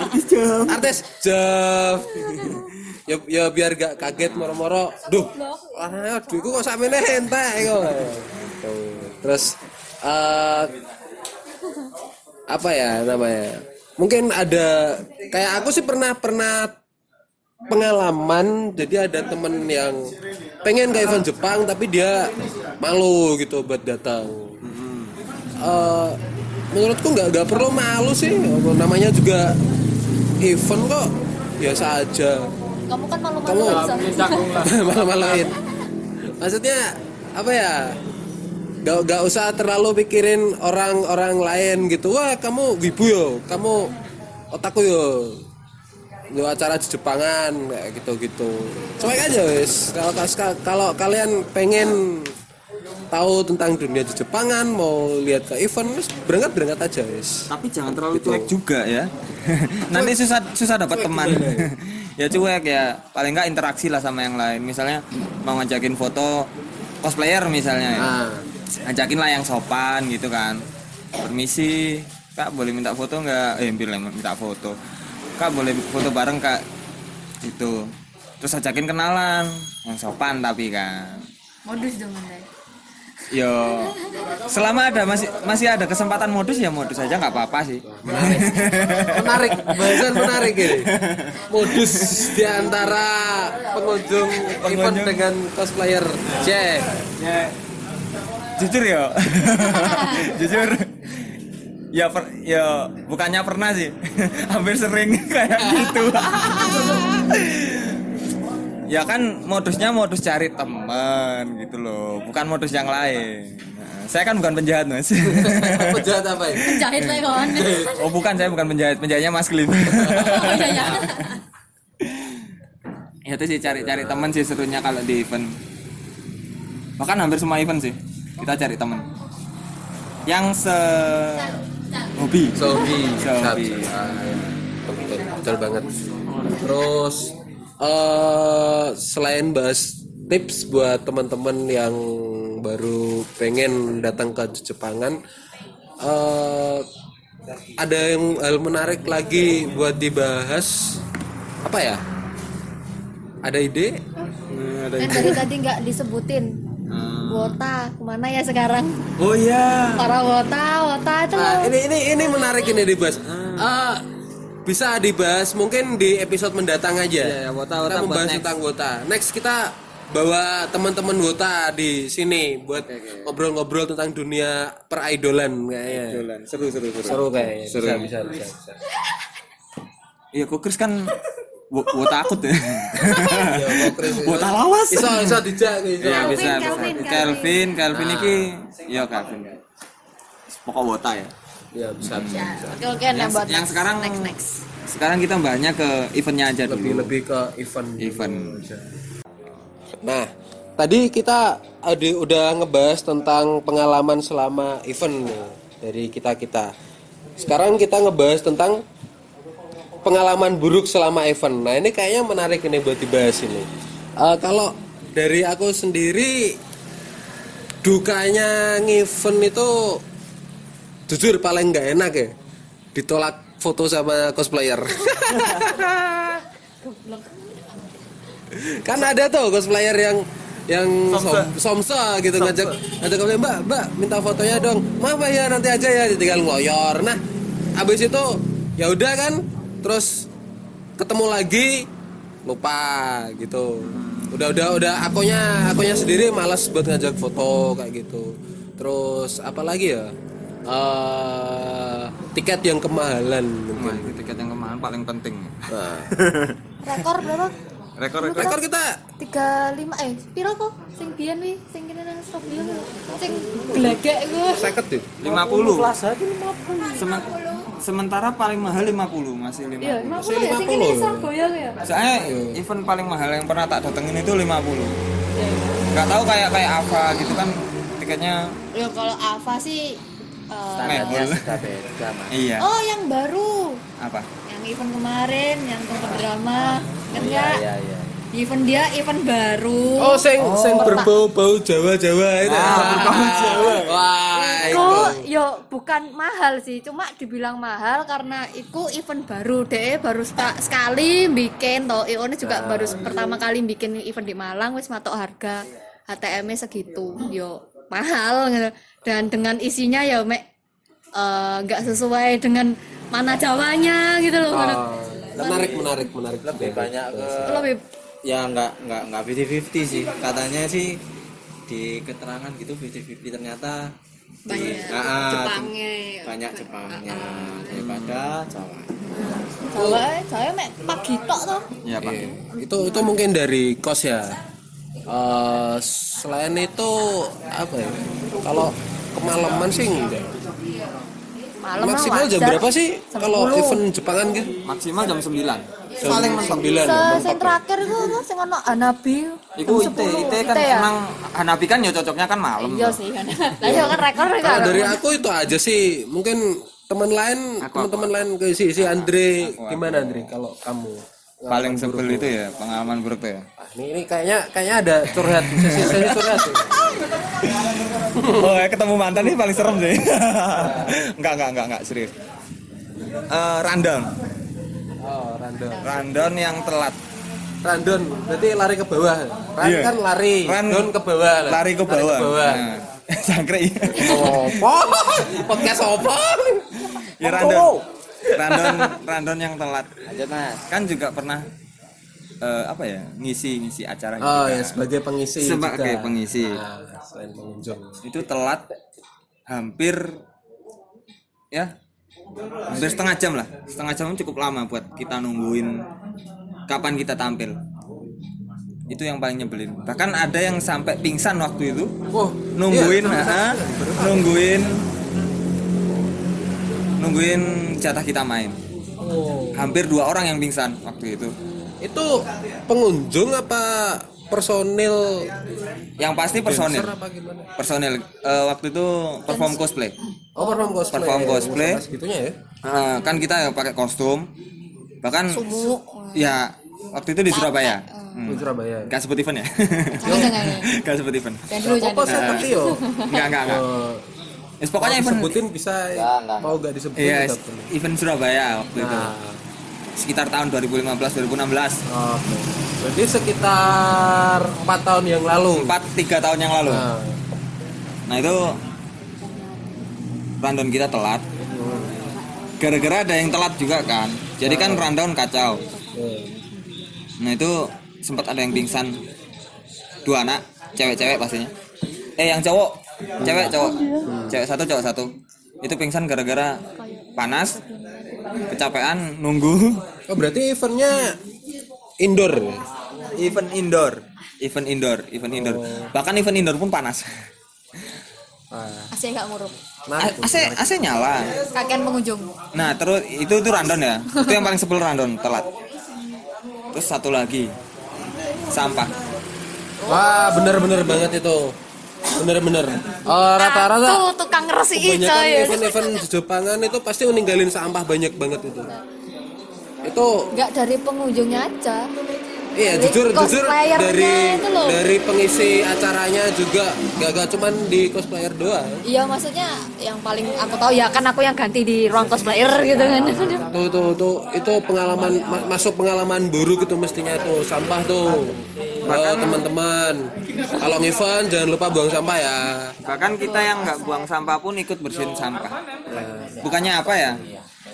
Artis Jeff. Artis Jeff. ya, ya biar gak kaget moro-moro. Duh, ah, duitku kok sampe entek kok. Gitu. Terus eh apa ya namanya? Mungkin ada kayak aku sih pernah pernah pengalaman. Jadi ada temen yang pengen ke event Jepang tapi dia malu gitu buat datang. Eh, menurutku nggak nggak perlu malu sih. Namanya juga event kok. Biasa aja. Kamu kan malu-malu Kamu- bisa. malu-maluin. Maksudnya apa ya? Gak, gak usah terlalu pikirin orang-orang lain gitu. Wah kamu wibu yo. Kamu otaku yo lu acara di Jepangan kayak gitu-gitu cuek aja wis kalau kalau kalian pengen tahu tentang dunia di Jepangan mau lihat ke event wis berangkat berangkat aja wis Tapi jangan terlalu cuek juga ya. Nanti susah susah dapat teman. ya cuek ya. Paling nggak interaksi lah sama yang lain. Misalnya mau ngajakin foto cosplayer misalnya ya. nah Ngajakin lah yang sopan gitu kan. Permisi, Kak boleh minta foto nggak? Eh, bilang minta foto. Kak boleh foto bareng Kak. Itu. Terus ajakin kenalan yang sopan tapi kan. Modus dong Anda. Yo, selama ada masih masih ada kesempatan modus ya modus aja nggak apa-apa sih. menarik bahasan menarik ini modus di antara pengunjung event dengan cosplayer C jujur ya jujur ya per, ya bukannya pernah sih. Hampir sering kayak gitu. Ya kan modusnya modus cari teman gitu loh bukan modus yang lain. Nah, saya kan bukan penjahat mas. Penjahat apa ya? Jahit lah kawan. oh bukan saya bukan penjahat. Penjahatnya mas Klin Oh iya ya. ya itu sih cari-cari teman sih serunya kalau di event. Bahkan hampir semua event sih kita cari teman. Yang se hobi Sobi, Sobi. betul, betul banget. Terus eh selain bahas tips buat teman-teman yang baru pengen datang ke Jepangan, eh ada yang hal menarik lagi buat dibahas apa ya? Ada ide? Kan dari tadi nggak disebutin. Wota ke mana ya sekarang? oh iya Para wota, wota itu Ah, loh. ini ini ini menarik ini dibahas. Ah, bisa dibahas mungkin di episode mendatang aja. Iya, ya, wota- wota kita membahas next. tentang wota. Next kita bawa teman-teman wota di sini buat ngobrol-ngobrol tentang dunia peridolan kayaknya. seru seru seru Seru kayaknya. Seru. Bisa, bisa, bisa, bisa. iya kok Chris kan wo, wo takut ya Ya, kok Chris, iso- Wota lawas. Iso iso dijak iso. Iya bisa bisa. Kelvin, Kelvin, Kelvin iki ya Kelvin. Pokok wota ya. Ya, bisa, bisa. bisa. Oke oke Yang, sekarang next next. sekarang kita banyak ke eventnya aja Lebih dulu. lebih ke event. Event. Nah, tadi kita ada udah ngebahas tentang pengalaman selama event nih, dari kita kita. Sekarang kita ngebahas tentang pengalaman buruk selama event. Nah, ini kayaknya menarik ini buat dibahas ini. Eh, kalau dari aku sendiri dukanya ngevent itu jujur paling nggak enak ya. Ditolak foto sama cosplayer. Kan ada tuh cosplayer yang yang som, somsa gitu ngajak ngajak cosplayer, mbak mbak minta fotonya dong. Maaf ya nanti aja ya tinggal ngoyor. Nah habis itu ya udah kan terus ketemu lagi lupa gitu. Udah udah udah akunya akunya sendiri malas buat ngajak foto kayak gitu. Terus apa lagi ya? Eh, tiket yang kemahalan mungkin. Itu tiket yang kemarin paling penting. nah, Rekor berapa? Rekor rekor rekor kita tiga lima eh piro kok? Sing biyen wi sing kene nang lho. sing glagek ku seket tuh 50. Semen- sementara paling mahal 50 masih 50. iya 50 ya sing Surabaya ku ya Soalnya event paling mahal yang pernah tak datengin itu 50. Gak tahu kayak kayak apa gitu kan tiketnya ya kalau Ava sih eh, mebel. sudah beda mas Iya. oh yang baru Apa? yang event kemarin yang tempat drama kan ya iya iya event dia event baru Oh, sing sing berbau-bau Jawa-Jawa itu. Ah, berbau Jawa. Wah, itu. yo bukan mahal sih, cuma dibilang mahal karena iku event baru deh, baru sta- sekali bikin toh. Ione juga baru pertama kali bikin event di Malang wis matok harga HTM-nya segitu. Yo mahal gitu. Dan dengan isinya ya mek eh, nggak sesuai dengan mana Jawanya gitu loh. Oh, menarik, menarik, menarik. lebih banyak ke Itu lebih ya nggak nggak nggak 50-50 sih katanya sih di keterangan gitu 50-50 ternyata di, banyak Ah, ah, Jepangnya. banyak Jepangnya daripada Jawa Jawa, Jawa mek pagi tok toh. Iya, Pak. Iya. Itu itu mungkin dari kos ya. Eh, selain itu apa ya? Kalau kemalaman sih enggak. Malam Maksimal jam berapa sih kalau 10. event Jepangan gitu? Maksimal jam 9. Paling mentok sing ya. terakhir itu apa sing ono Hanabi. Iku jam ite, 10. ite kan Ite ya? emang Hanabi kan ya cocoknya kan malam. Iya sih. Lah iya kan rekor Kalau kan. dari aku itu aja sih. Mungkin teman lain, teman-teman lain ke si si Andre gimana Andre kalau kamu? Paling sebel itu ya pengalaman buruk ya. Ah, ini, ini kayaknya kayaknya ada curhat sesi sesi curhat. sih. oh, ya, ketemu mantan ini paling serem sih. enggak, enggak, enggak, enggak, serius. Eh, rundown. Oh, random. Rundown yang telat. Random, berarti lari ke bawah. Run Iya. kan lari, Run, down ke bawah. lah. Lari ke bawah. bawah. Nah, Sangkrik. Apa? Podcast apa? ya rundown. Rundown, rundown yang telat. lanjut mas Kan juga pernah eh, apa ya? Ngisi ngisi acara Oh juga. ya sebagai pengisi Sebagai juga. pengisi. Nah, selain pengunjung. Itu telat hampir ya hampir setengah jam lah. Setengah jam cukup lama buat kita nungguin kapan kita tampil. Itu yang paling nyebelin. Bahkan ada yang sampai pingsan waktu itu. Oh, nungguin ah, nungguin. Nungguin jatah kita main. Oh. hampir dua orang yang pingsan waktu itu. Itu pengunjung apa personil? Yang pasti personil. Personil. Eh, waktu itu perform cosplay Oh, perform cosplay. Perform cosplay. Segitunya ya. Eh, kan kita ya pakai kostum bahkan ya waktu itu di Surabaya Di Surabaya. Gak sebut event ya? Jangan jangan. Gak sebut event. Dan dulu saya ngerti yo? Enggak, enggak, enggak. Oh, Yes, pokoknya event disebutin bisa mau gak disebutin Iya, tetap boleh. event Surabaya waktu itu. Nah, Sekitar tahun 2015 2016. oke. Berarti sekitar empat tahun yang lalu. 4 3 tahun yang lalu. Nah, Nah, itu rundown kita telat. Gara-gara ada yang telat juga kan. Jadi kan rundown kacau. Nah, itu sempat ada yang pingsan. Dua anak, cewek-cewek pastinya. Eh, yang cowok, cewek cowok. Cewek satu, cowok satu. Itu pingsan gara-gara panas, kecapean, nunggu. Oh, berarti eventnya indoor. ya? event indoor event indoor event indoor bahkan event indoor pun panas Asih gak ngurup. AC AC nyala Kakean pengunjung. nah terus itu itu random ya itu yang paling sebel random telat terus satu lagi sampah Wah, bener-bener banget itu. Bener-bener. Oh, rata-rata Tuh tukang resi coy. event-event di Jepangan itu pasti meninggalin sampah banyak banget itu. Itu Enggak dari pengunjungnya aja. Iya jujur jujur dari itu loh. dari pengisi acaranya juga gak, gak cuman di cosplayer doang. Iya maksudnya yang paling aku tahu ya kan aku yang ganti di ruang cosplayer gitu kan. Tuh tuh tuh itu pengalaman ma- masuk pengalaman buruk itu mestinya tuh sampah tuh. Oh, teman-teman. Kalau event jangan lupa buang sampah ya. bahkan kita yang nggak buang sampah pun ikut bersihin sampah bukannya apa ya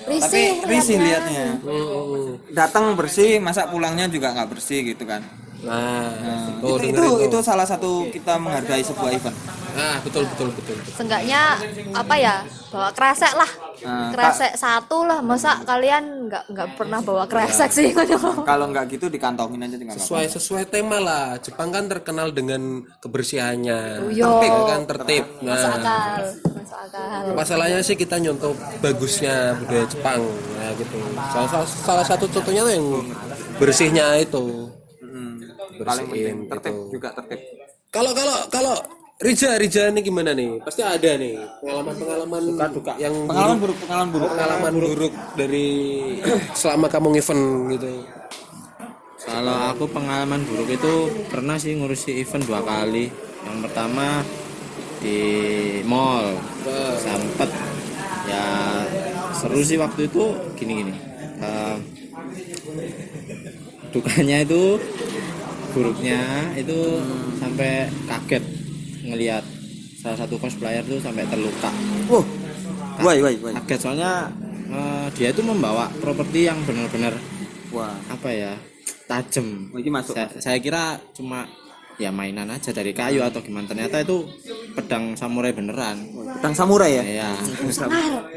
Risih. tapi risih liatnya. liatnya Hmm. datang bersih masa pulangnya juga nggak bersih gitu kan Nah, Nah, itu, itu itu. salah satu kita menghargai sebuah event. Nah, betul betul betul. betul. Seenggaknya apa ya bawa kresek lah. Nah, Kresek satu lah masa kalian nggak nggak pernah bawa kresek sih? Kalau nggak gitu dikantongin aja tinggal sesuai sesuai tema lah. Jepang kan terkenal dengan kebersihannya. Yo. tertib kan tertib. Masuk nah. Akal. Masuk akal. masalahnya sih kita nyontoh bagusnya budaya Jepang ya gitu. Salah, salah, salah satu contohnya tuh yang bersihnya itu paling penting bersihin tertib gitu. juga tertib. Kalau kalau kalau Rija Rija ini gimana nih? Pasti ada nih pengalaman pengalaman yang pengalaman buruk, buruk pengalaman buruk. Pengalaman buruk dari selama kamu event gitu. Kalau aku pengalaman buruk itu pernah sih ngurusi event dua kali. Yang pertama di mall. Sempet. Ya seru sih waktu itu gini-gini. Eh, dukanya itu buruknya itu sampai kaget ngelihat salah satu cosplayer tuh sampai terluka. Wah, why, why, why? Kaget soalnya eh, dia itu membawa properti yang benar-benar Wah, apa ya tajam Oh, ini masuk. saya, saya kira cuma ya mainan aja dari kayu atau gimana. Ternyata itu pedang samurai beneran. Pedang samurai ya? ya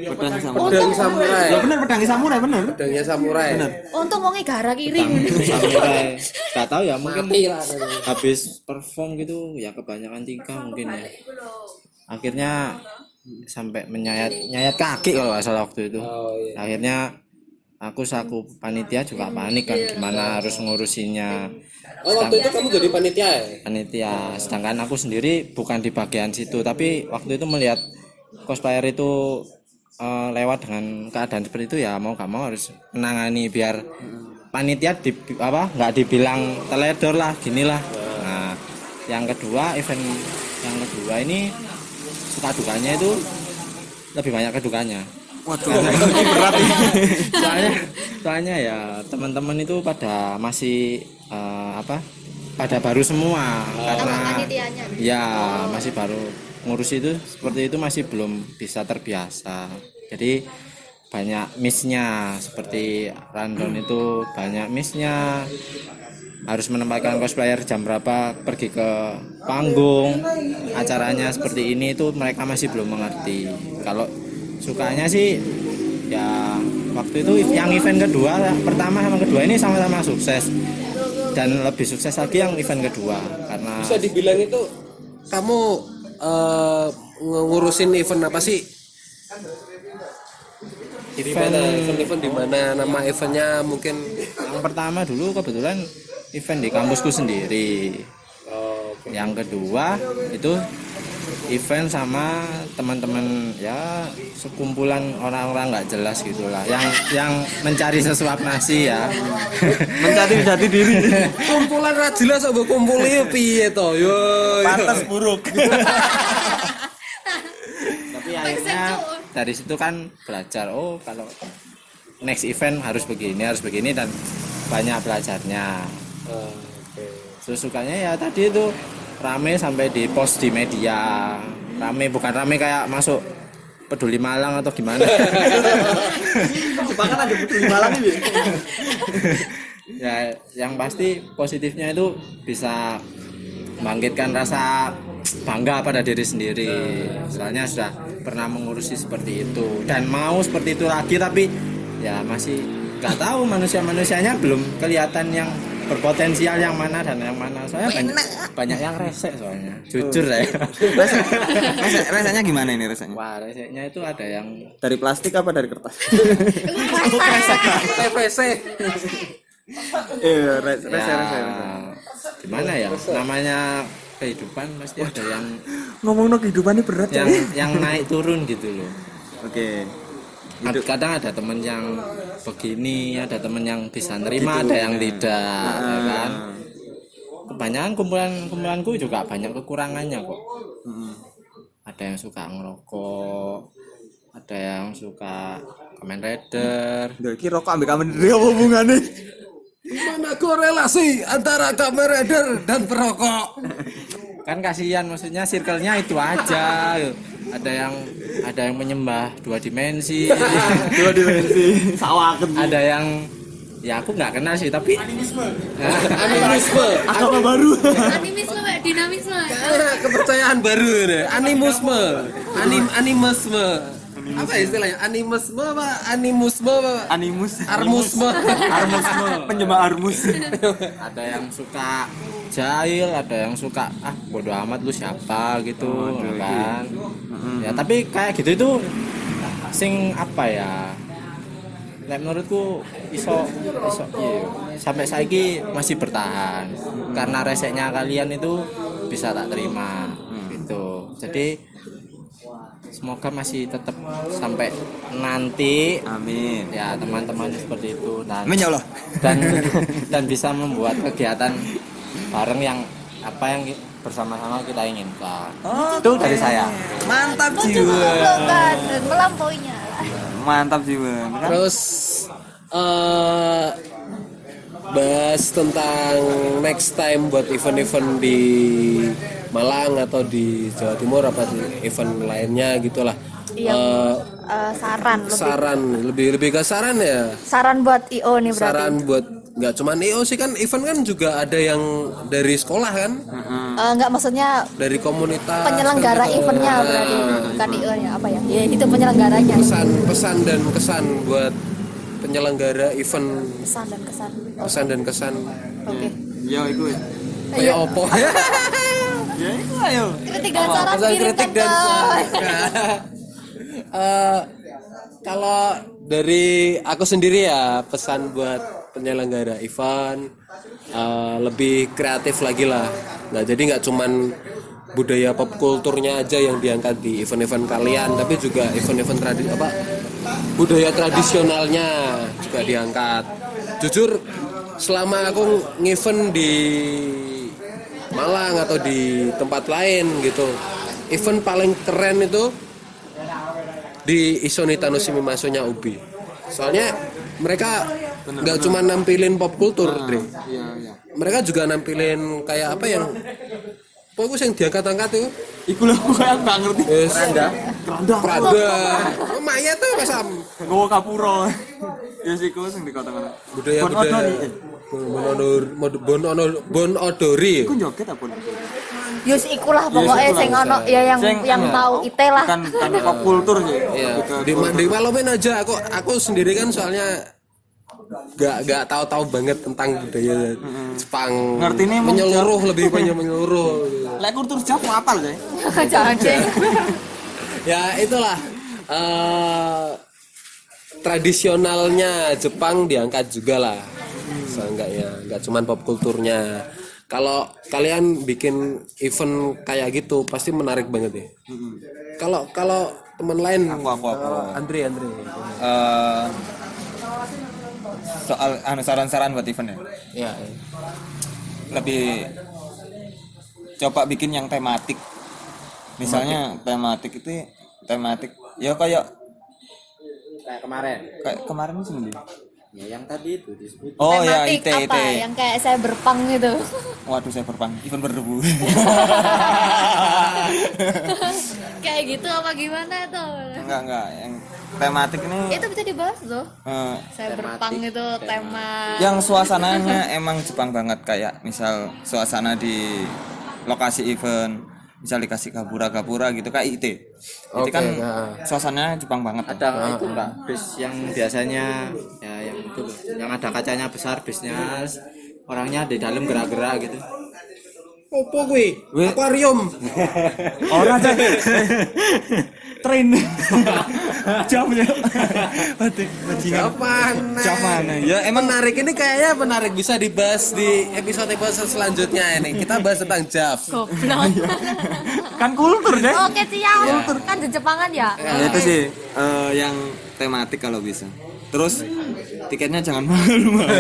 Pedang samurai. pedang samurai. Ya benar pedang samurai benar. pedangnya samurai. Untung wonge gara kiri. samurai. Nggak tahu ya mungkin habis perform gitu ya kebanyakan tingkah mungkin ya. akhirnya sampai menyayat nyayat kaki kalau nggak salah waktu itu. Oh iya. Akhirnya aku saku panitia juga panik kan gimana harus ngurusinnya. Oh waktu itu kamu jadi panitia ya? Panitia sedangkan aku sendiri bukan di bagian situ tapi waktu itu melihat cosplayer itu eh, lewat dengan keadaan seperti itu ya mau gak mau harus menangani biar panitia di apa nggak dibilang teledor lah ginilah nah yang kedua event yang kedua ini suka dukanya itu lebih banyak kedukanya Waduh. soalnya soalnya ya teman-teman itu pada masih eh, apa pada baru semua. Karena panitianya. ya masih baru ngurus itu seperti itu masih belum bisa terbiasa. Jadi banyak missnya. Seperti rundown itu banyak missnya. Harus menempatkan cosplayer jam berapa pergi ke panggung. Acaranya seperti ini itu mereka masih belum mengerti. Kalau sukanya sih ya waktu itu yang event kedua pertama sama kedua ini sama-sama sukses. Dan lebih sukses lagi yang event kedua karena bisa dibilang itu kamu eh, ngurusin event apa sih? Event mana event-event di mana nama eventnya mungkin? Yang pertama dulu kebetulan event di kampusku sendiri. Yang kedua itu event sama teman-teman ya sekumpulan orang-orang nggak jelas gitulah yang yang mencari sesuap nasi ya Mencari jati diri. kumpulan ra jelas apa kumpulnya piye to yo yo. Pantas buruk. tapi akhirnya dari situ kan belajar oh kalau next event harus begini harus begini dan banyak belajarnya terus sukanya ya tadi itu rame sampai di post di media. Rame bukan rame kayak masuk peduli Malang atau gimana. Bahkan ada betul di Malang ini. ya yang pasti positifnya itu bisa membangkitkan rasa bangga pada diri sendiri. Soalnya sudah pernah mengurusi seperti itu. Dan mau seperti itu lagi tapi ya masih nggak tahu manusia manusianya belum kelihatan yang berpotensial yang mana dan yang mana. Soalnya banyak, banyak yang resek soalnya. Jujur ya. Rasa, rasanya gimana ini rasanya? wah reseknya itu ada yang Dari plastik apa dari kertas? TVC Iya, res, ya, res, res, res. gimana ya? Namanya kehidupan pasti ada yang Ngomong no kehidupan ini berat yang yang naik turun gitu loh. Oke. Ad- kadang ada temen yang begini ada temen yang bisa nerima ada yang tidak ya kan? Kebanyakan kumpulan kumpulanku juga banyak kekurangannya kok. Ada yang suka ngerokok ada yang suka Kamen Rider Udah iki rokok ambek kamen dhewe apa hubungane? mana korelasi antara kamera rider dan perokok? Kan kasihan maksudnya circle-nya itu aja ada yang ada yang menyembah dua dimensi. Dua dimensi. Sawaken. ada yang ya aku nggak kenal sih tapi animisme. Agama baru. animisme dinamisme. Kepercayaan baru nih animusme anim animisme apa istilahnya? Animisme apa? Animusme apa? Animus. armusme Armusme. Penyembah Armus. ada yang suka jahil ada yang suka ah bodoh amat lu siapa? gitu kan? Ya tapi kayak gitu itu sing apa ya? Nek menurutku iso iso iya, sampai saiki masih bertahan. Karena reseknya kalian itu bisa tak terima gitu. Jadi semoga masih tetap sampai nanti Amin. ya teman-teman seperti itu dan Amin ya Allah. dan dan bisa membuat kegiatan bareng yang apa yang bersama-sama kita inginkan itu dari saya Mantap jiwa. melampauinya Mantap jiwa. Kan? terus eh bahas tentang next time buat event-event di Malang atau di Jawa Timur apa di event lainnya gitulah. Iya. Eh, Eh, saran lebih. saran lebih lebih ke saran ya? Saran buat IO nih berarti. Saran buat nggak cuman EO sih kan event kan juga ada yang dari sekolah kan? Eh, nggak maksudnya dari komunitas penyelenggara kan gitu. eventnya berarti bukan IO nya apa ya? Ya itu penyelenggaranya. Pesan pesan dan kesan buat penyelenggara event pesan dan kesan. pesan dan kesan. Oke. Yo iku. ya. kayak opo. Ya iku ayo. kritik dan saran pesan kritik dan Eh, kalau dari aku sendiri ya pesan buat penyelenggara event eh, lebih kreatif lagi lah. Nggak jadi nggak cuman budaya pop kulturnya aja yang diangkat di event-event kalian tapi juga event-event tradisi apa budaya tradisionalnya juga diangkat. Jujur selama aku ngevent di Malang atau di tempat lain gitu event paling keren itu di Isonita no Shimimasu-nya Ubi. Soalnya mereka nggak cuma nampilin pop kultur Dre. mereka juga nampilin kayak apa yang pokoknya yang diangkat-angkat itu Iku lho aku kayak nggak ngerti. Yes. Prada. Prada. Oh, Maya tuh Mas Am. Gowo kapuro. Ya sih iku sing dikatakan. Budaya Bon budaya. odori. Bon odor, bon odor, bon odori. Iku joget apa? Yus ikulah pokoknya sing ono ya yang Sing- yang iya. tahu ite lah Kan kan pop kultur sih. Ya, ke di, di malumin aja aku aku sendiri kan soalnya gak gak tahu-tahu banget tentang budaya Jepang. Ngerti nih, mau menyeluruh lebih banyak menyeluruh. Lek kultur Jav mau apal deh. jangan ya itulah eh, tradisionalnya Jepang diangkat juga lah seenggaknya nggak cuman pop kulturnya kalau kalian bikin event kayak gitu pasti menarik banget ya kalau kalau teman lain Aku, aku, aku. Andre Andre Eh, soal anu saran-saran buat event ya. ya Lebih coba bikin yang tematik. Misalnya tematik itu tematik ya kayak kayak kemarin kayak kemarin sendiri. Ya yang tadi itu disebut. Oh ya ite apa? ite. yang kayak saya berpang gitu. Waduh saya berpang event berdebu. kayak gitu apa gimana tuh? Enggak enggak. Yang tematik ini itu bisa dibahas tuh eh, saya berpang itu tema. yang suasananya emang Jepang banget. Kayak misal suasana di lokasi event misal dikasih gapura-gapura gitu kayak IT itu Oke, kan nah. suasananya Jepang banget. Ada itu mbak. Bis yang biasanya ya yang itu loh. Yang ada kacanya besar bisnya orangnya di dalam gerak-gerak gitu. Opo gue? Akuarium. orang aja train. Jamnya Kapan? Kapan? Ya, emang menarik. Ini kayaknya menarik. Bisa dibahas di episode episode selanjutnya ini. Kita bahas tentang Jav. goblok. Kan kultur deh oke siap. Kan di Jepangan ya? Ya, itu sih eh, yang tematik kalau bisa terus tiketnya jangan mahal mahal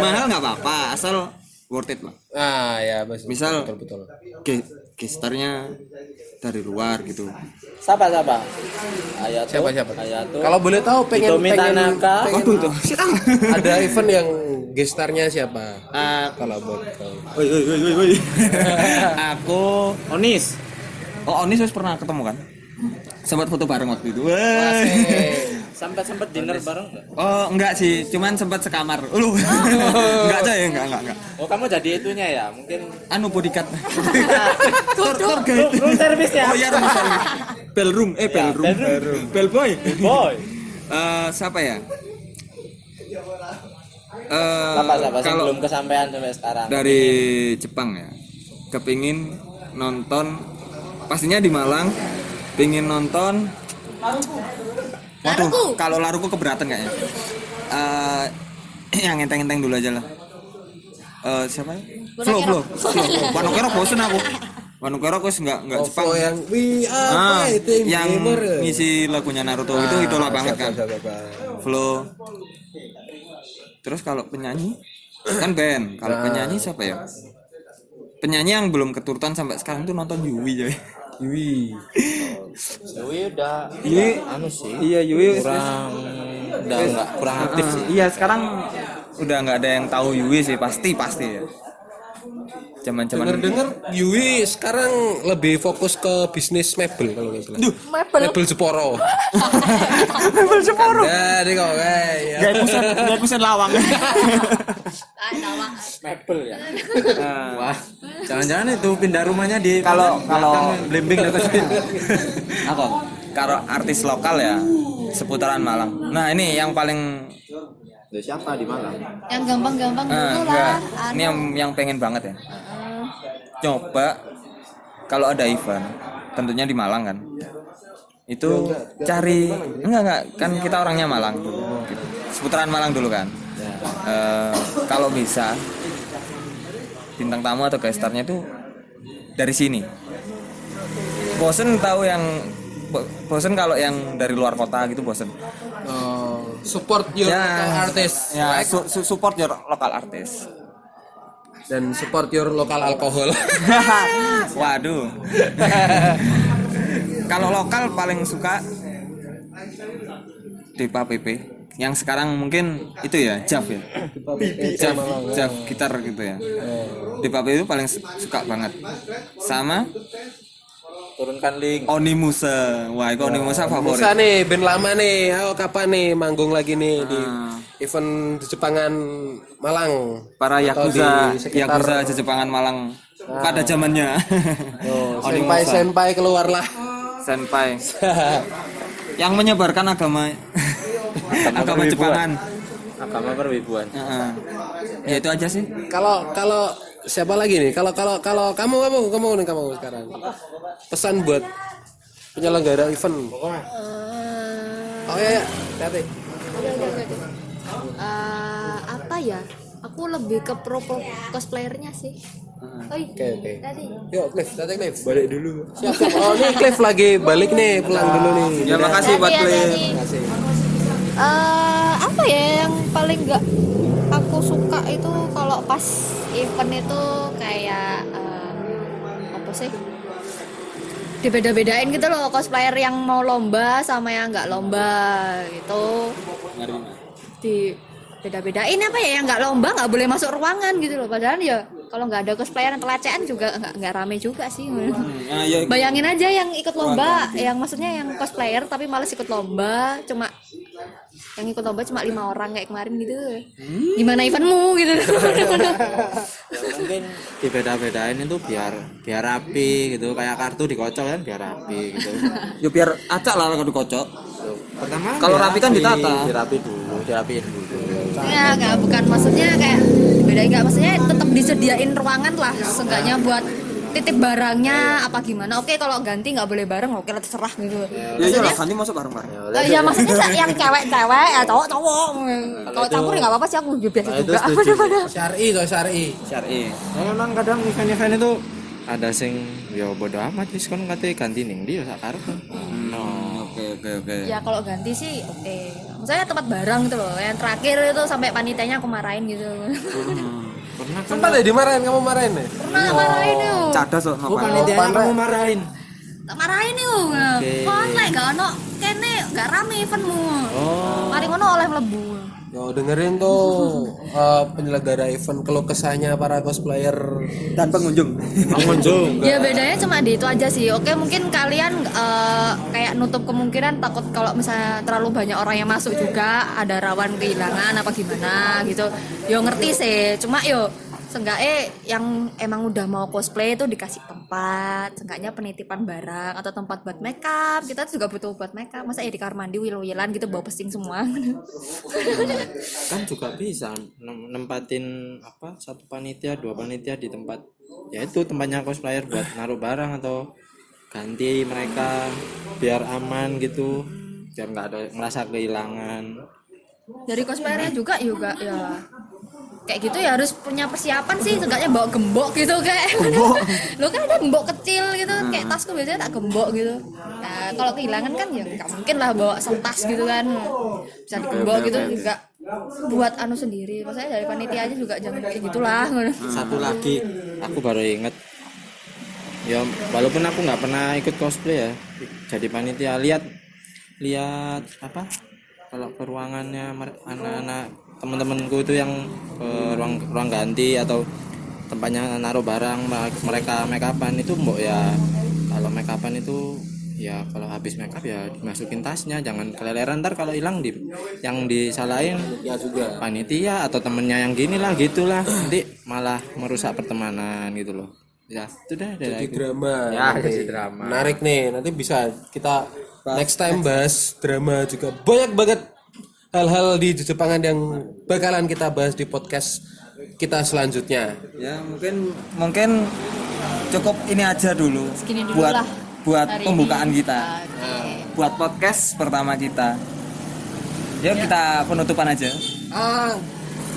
mahal nggak apa-apa asal worth it lah Ah ya, Mas. misal betul betul. ge- gestarnya dari luar gitu siapa siapa Ayato Siapa siapa? Ayato Kalau boleh tahu pengen pengen, Tanaka. pengen ada event yang gestarnya siapa? Ah, Kalau buat kau. woi, woi, woi, woi, woi. aku Onis oh Onis wis pernah ketemu kan sempat foto bareng waktu itu Wah. Sampai sempat dinner bareng nggak? oh enggak sih. Cuman sempat sekamar. Lu. Enggak aja ya enggak enggak enggak. Oh kamu jadi itunya ya? Mungkin anu bodyguard. Kudu. room service ya? Oh iya room service. Bell room, eh bell room. Bell boy. boy. Eh, siapa ya? Eh, kalau belum kesampaian sampai sekarang. dari Jepang ya, kepingin nonton, pastinya di Malang, pingin nonton. Waduh, Laruku. kalau laruku keberatan kayaknya. Eh, yang enteng-enteng dulu aja lah. Eh, siapa ya? Flo, Flo, Flo. Wano kero bosen aku. Wano kero aku nggak nggak Jepang. Oh, yang we are Ah, fighting yang gamer. ngisi lagunya Naruto itu idola banget kan. Flow. Terus kalau penyanyi kan band. Kalau penyanyi siapa ya? Penyanyi yang belum keturutan sampai sekarang tuh nonton Yui ya. Yui. Dewi udah. Yui. Anu sih. Iya Yui. Kurang. Udah nggak kurang aktif sih. Iya sekarang udah nggak ada yang tahu Yui sih. Pasti pasti. ya. Zaman-zaman Dengar-dengar Yui sekarang lebih fokus ke bisnis mebel kalau nggak salah. mebel Mebel Jeporo. mebel Jeporo. Ya, deh kok kayak ya. Gak pusat, gak pusat lawang. Mebel ya wah jangan-jangan itu pindah rumahnya di Kalau kalau blimbing dekat sini apa? Kalau artis lokal ya seputaran Malang. Nah ini yang paling Loh, siapa di Malang yang gampang-gampang Ah, dulu enggak. lah Ini yang yang pengen banget ya. Coba kalau ada event, tentunya di Malang kan. Itu cari enggak enggak kan kita orangnya Malang dulu. gitu. Seputaran Malang dulu kan. Eh, kalau bisa bintang tamu atau gestarnya itu dari sini. Bosen tahu yang bo- bosen kalau yang dari luar kota gitu bosen. Oh, support your local artist Ya, su- su- support your local artist. Dan support your local alkohol. Waduh. Kalau lokal paling suka Depa PP yang sekarang mungkin itu ya Jav ya? Jav Jav gitar gitu ya. Depa PP itu paling su- suka banget. Sama turunkan link. Onimusa wah itu Onimusa favorit. Bisa nih, band lama nih. Ayo kapan nih? Manggung lagi nih di Ah. event di Jepangan Malang? para Atau yakuza. di sekitar- yakuza Jepangan Malang. Pada zamannya. Oh, senpai senpai keluarlah. senpai. Yang menyebarkan agama agama Jepangan. Agama perwibuan. Heeh. ya itu aja sih. Kalau kalau siapa lagi nih? Kalau kalau kalau kamu kamu kamu nih kamu sekarang. Pesan buat penyelenggara event. Oh iya, ya, hati. Oke, oke, oke, oke. Eh, apa ya aku lebih ke pro pro cosplayernya sih Oi, Oke oke. tadi Yuk, Cliff, tadi Cliff. Balik dulu. Siap, siap. Oh, nih Cliff lagi balik nih, pulang dulu nih. ya makasih buat Hati-hati. Cliff Eh, apa ya yang paling nggak aku suka itu kalau pas event itu kayak eh, apa sih? Dibeda-bedain gitu loh cosplayer yang mau lomba sama yang nggak lomba gitu. Di beda-bedain apa ya yang nggak lomba nggak boleh masuk ruangan gitu loh. Padahal ya kalau nggak ada cosplayer yang telacean juga nggak nggak rame juga sih. Ah, ya, Bayangin aja yang ikut lomba, yang maksudnya yang cosplayer tapi males ikut lomba, cuma yang ikut lomba cuma lima orang kayak kemarin gitu. Gimana eventmu gitu? mungkin dibeda-bedain itu biar biar rapi gitu. Kayak kartu dikocok kan biar rapi gitu. Ya biar acak lah kalau dikocok. Pertama Kalau rapi kan ditata. dirapi dulu dirapiin dulu. Ya nggak bukan. Maksudnya kayak beda nggak. Maksudnya tetap disediain ruangan lah, seenggaknya buat titip barangnya apa gimana. Oke kalau ganti nggak boleh bareng, oke lah terserah gitu. ya iya Maksudnya lah nanti masuk bareng-bareng. Oh, iya maksudnya sa- yang cewek-cewek ya cowok-cowok. Kalau campur ya nggak apa-apa sih aku juga biasa juga. apa daripada Syari tuh Syari. syari. Ya memang kadang event-event itu ada sing yo bodo amat wis kon kate ganti ning ndi yo sak karep no oke oke oke. Ya kalau ganti sih oke. Misalnya tempat barang gitu loh. Yang terakhir itu sampai panitianya aku marahin gitu pernah kan? Sempat ya dimarahin kamu marahin nih. pernah marahin yuk. Cadas kok bukan nopan dia kamu marahin. Tak marahin yuk. Kon lek gak ono kene gak rame eventmu. Oh. Mari ngono oleh mlebu Yo dengerin tuh eh, penyelenggara event keluh kesahnya para cosplayer. Dan pengunjung. Pengunjung. ya bedanya cuma di itu aja sih. Oke mungkin kalian eh, kayak nutup kemungkinan takut kalau misalnya terlalu banyak orang yang masuk juga ada rawan kehilangan apa gimana gitu. Yo ngerti sih. Cuma yo seenggaknya yang emang udah mau cosplay itu dikasih tempat seenggaknya penitipan barang atau tempat buat makeup. Kita tuh juga butuh buat makeup. Masa ya di kamar mandi wil-wilan gitu bawa pesing semua. Kan juga bisa nem- nempatin apa satu panitia dua panitia di tempat. Ya itu tempatnya cosplayer buat naruh barang atau ganti mereka biar aman gitu biar nggak ada merasa kehilangan. Dari cosplayernya juga juga ya kayak gitu ya harus punya persiapan sih seenggaknya bawa gembok gitu kayak. Lo kan ada gembok kecil gitu kayak tasku biasanya tak gembok gitu. Nah kalau kehilangan kan ya nggak mungkin lah bawa sentas gitu kan. Bisa digembok gitu juga buat anu sendiri. Maksudnya dari panitia aja juga jangan kayak gitulah satu lagi aku baru inget ya walaupun aku nggak pernah ikut cosplay ya jadi panitia. Lihat lihat apa? Kalau ke ruangannya mer- anak-anak teman-temanku itu yang ke ruang ruang ganti atau tempatnya naruh barang mereka make upan itu mbok ya kalau make upan itu ya kalau habis make up ya dimasukin tasnya jangan keleleran ntar kalau hilang di yang disalahin ya juga panitia atau temennya yang gini lah gitulah nanti malah merusak pertemanan gitu loh ya itu dah dari Jadi aku. drama. ya Nanti. jadi drama Menarik nih, nanti bisa kita next time bahas drama juga. Banyak banget hal-hal di Jepangan yang bakalan kita bahas di podcast kita selanjutnya. ya mungkin mungkin cukup ini aja dulu Segini dulu buat lah buat hari pembukaan ini. kita. Oke. buat podcast pertama kita. Yuk kita penutupan aja. Ah,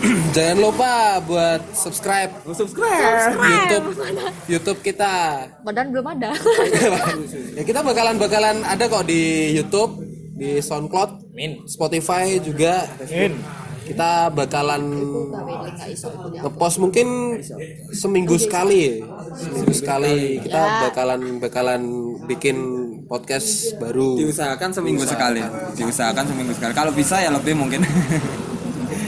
jangan lupa buat subscribe. Subscribe. YouTube YouTube kita. badan belum ada. Ya kita bakalan bakalan ada kok di YouTube, di SoundCloud, Spotify juga. Kita bakalan ngepost mungkin seminggu sekali, seminggu sekali. Kita bakalan bakalan bikin podcast baru. diusahakan seminggu sekali. Diusahakan seminggu sekali. Kalau bisa ya lebih mungkin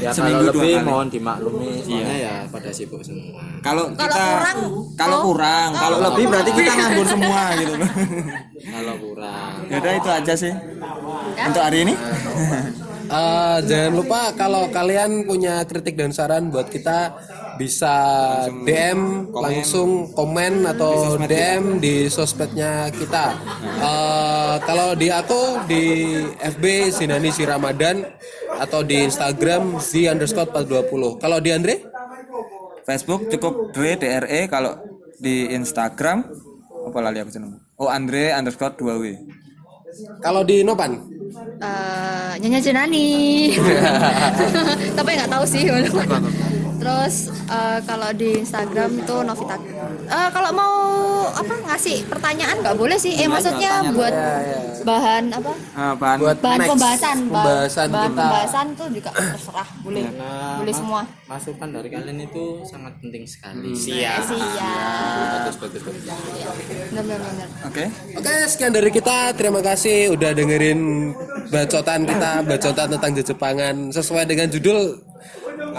ya Seminggu kalau dua lebih kali. mohon dimaklumi soalnya ya pada sibuk semua. Kalau Kalau kita kurang, kalau oh. kurang kalau lebih berarti kita nganggur semua gitu. Loh kalau kurang. Yaudah itu aja sih. Untuk hari ini? Eh, jangan lupa kalau kalian punya kritik dan saran buat kita bisa DM langsung komen atau DM di sosmednya kita. Eh, kalau di aku di FB Sinani Si Ramadan atau di Instagram z underscore 420. Kalau di Andre? Facebook cukup Dre DRE kalau di Instagram apa lali aku jeneng oh Andre underscore 2 W Kalau di Nopan? Eh, Nyonya Jenani tapi nggak tahu sih terus eh, kalau di Instagram itu Novita. Eh, kalau mau apa ngasih pertanyaan nggak boleh sih. Eh maksudnya buat bahan apa? Ah, bahan Buat bahan next. pembahasan bahan, pembahasan bahan kita. pembahasan tuh juga terserah boleh. Nah, boleh semua. masukan dari kalian itu sangat penting sekali. Eh, siap. Bagus, bagus, bagus. bener bener bener oke. Oke, sekian dari kita. Terima kasih udah dengerin bacotan kita, bacotan tentang Jepangan sesuai dengan judul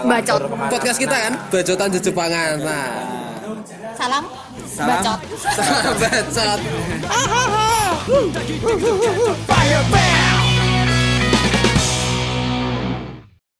bacot. Podcast kita kan, bacotan Jepangan. Nah, salam, Salam. bacot. Bacot. Fire band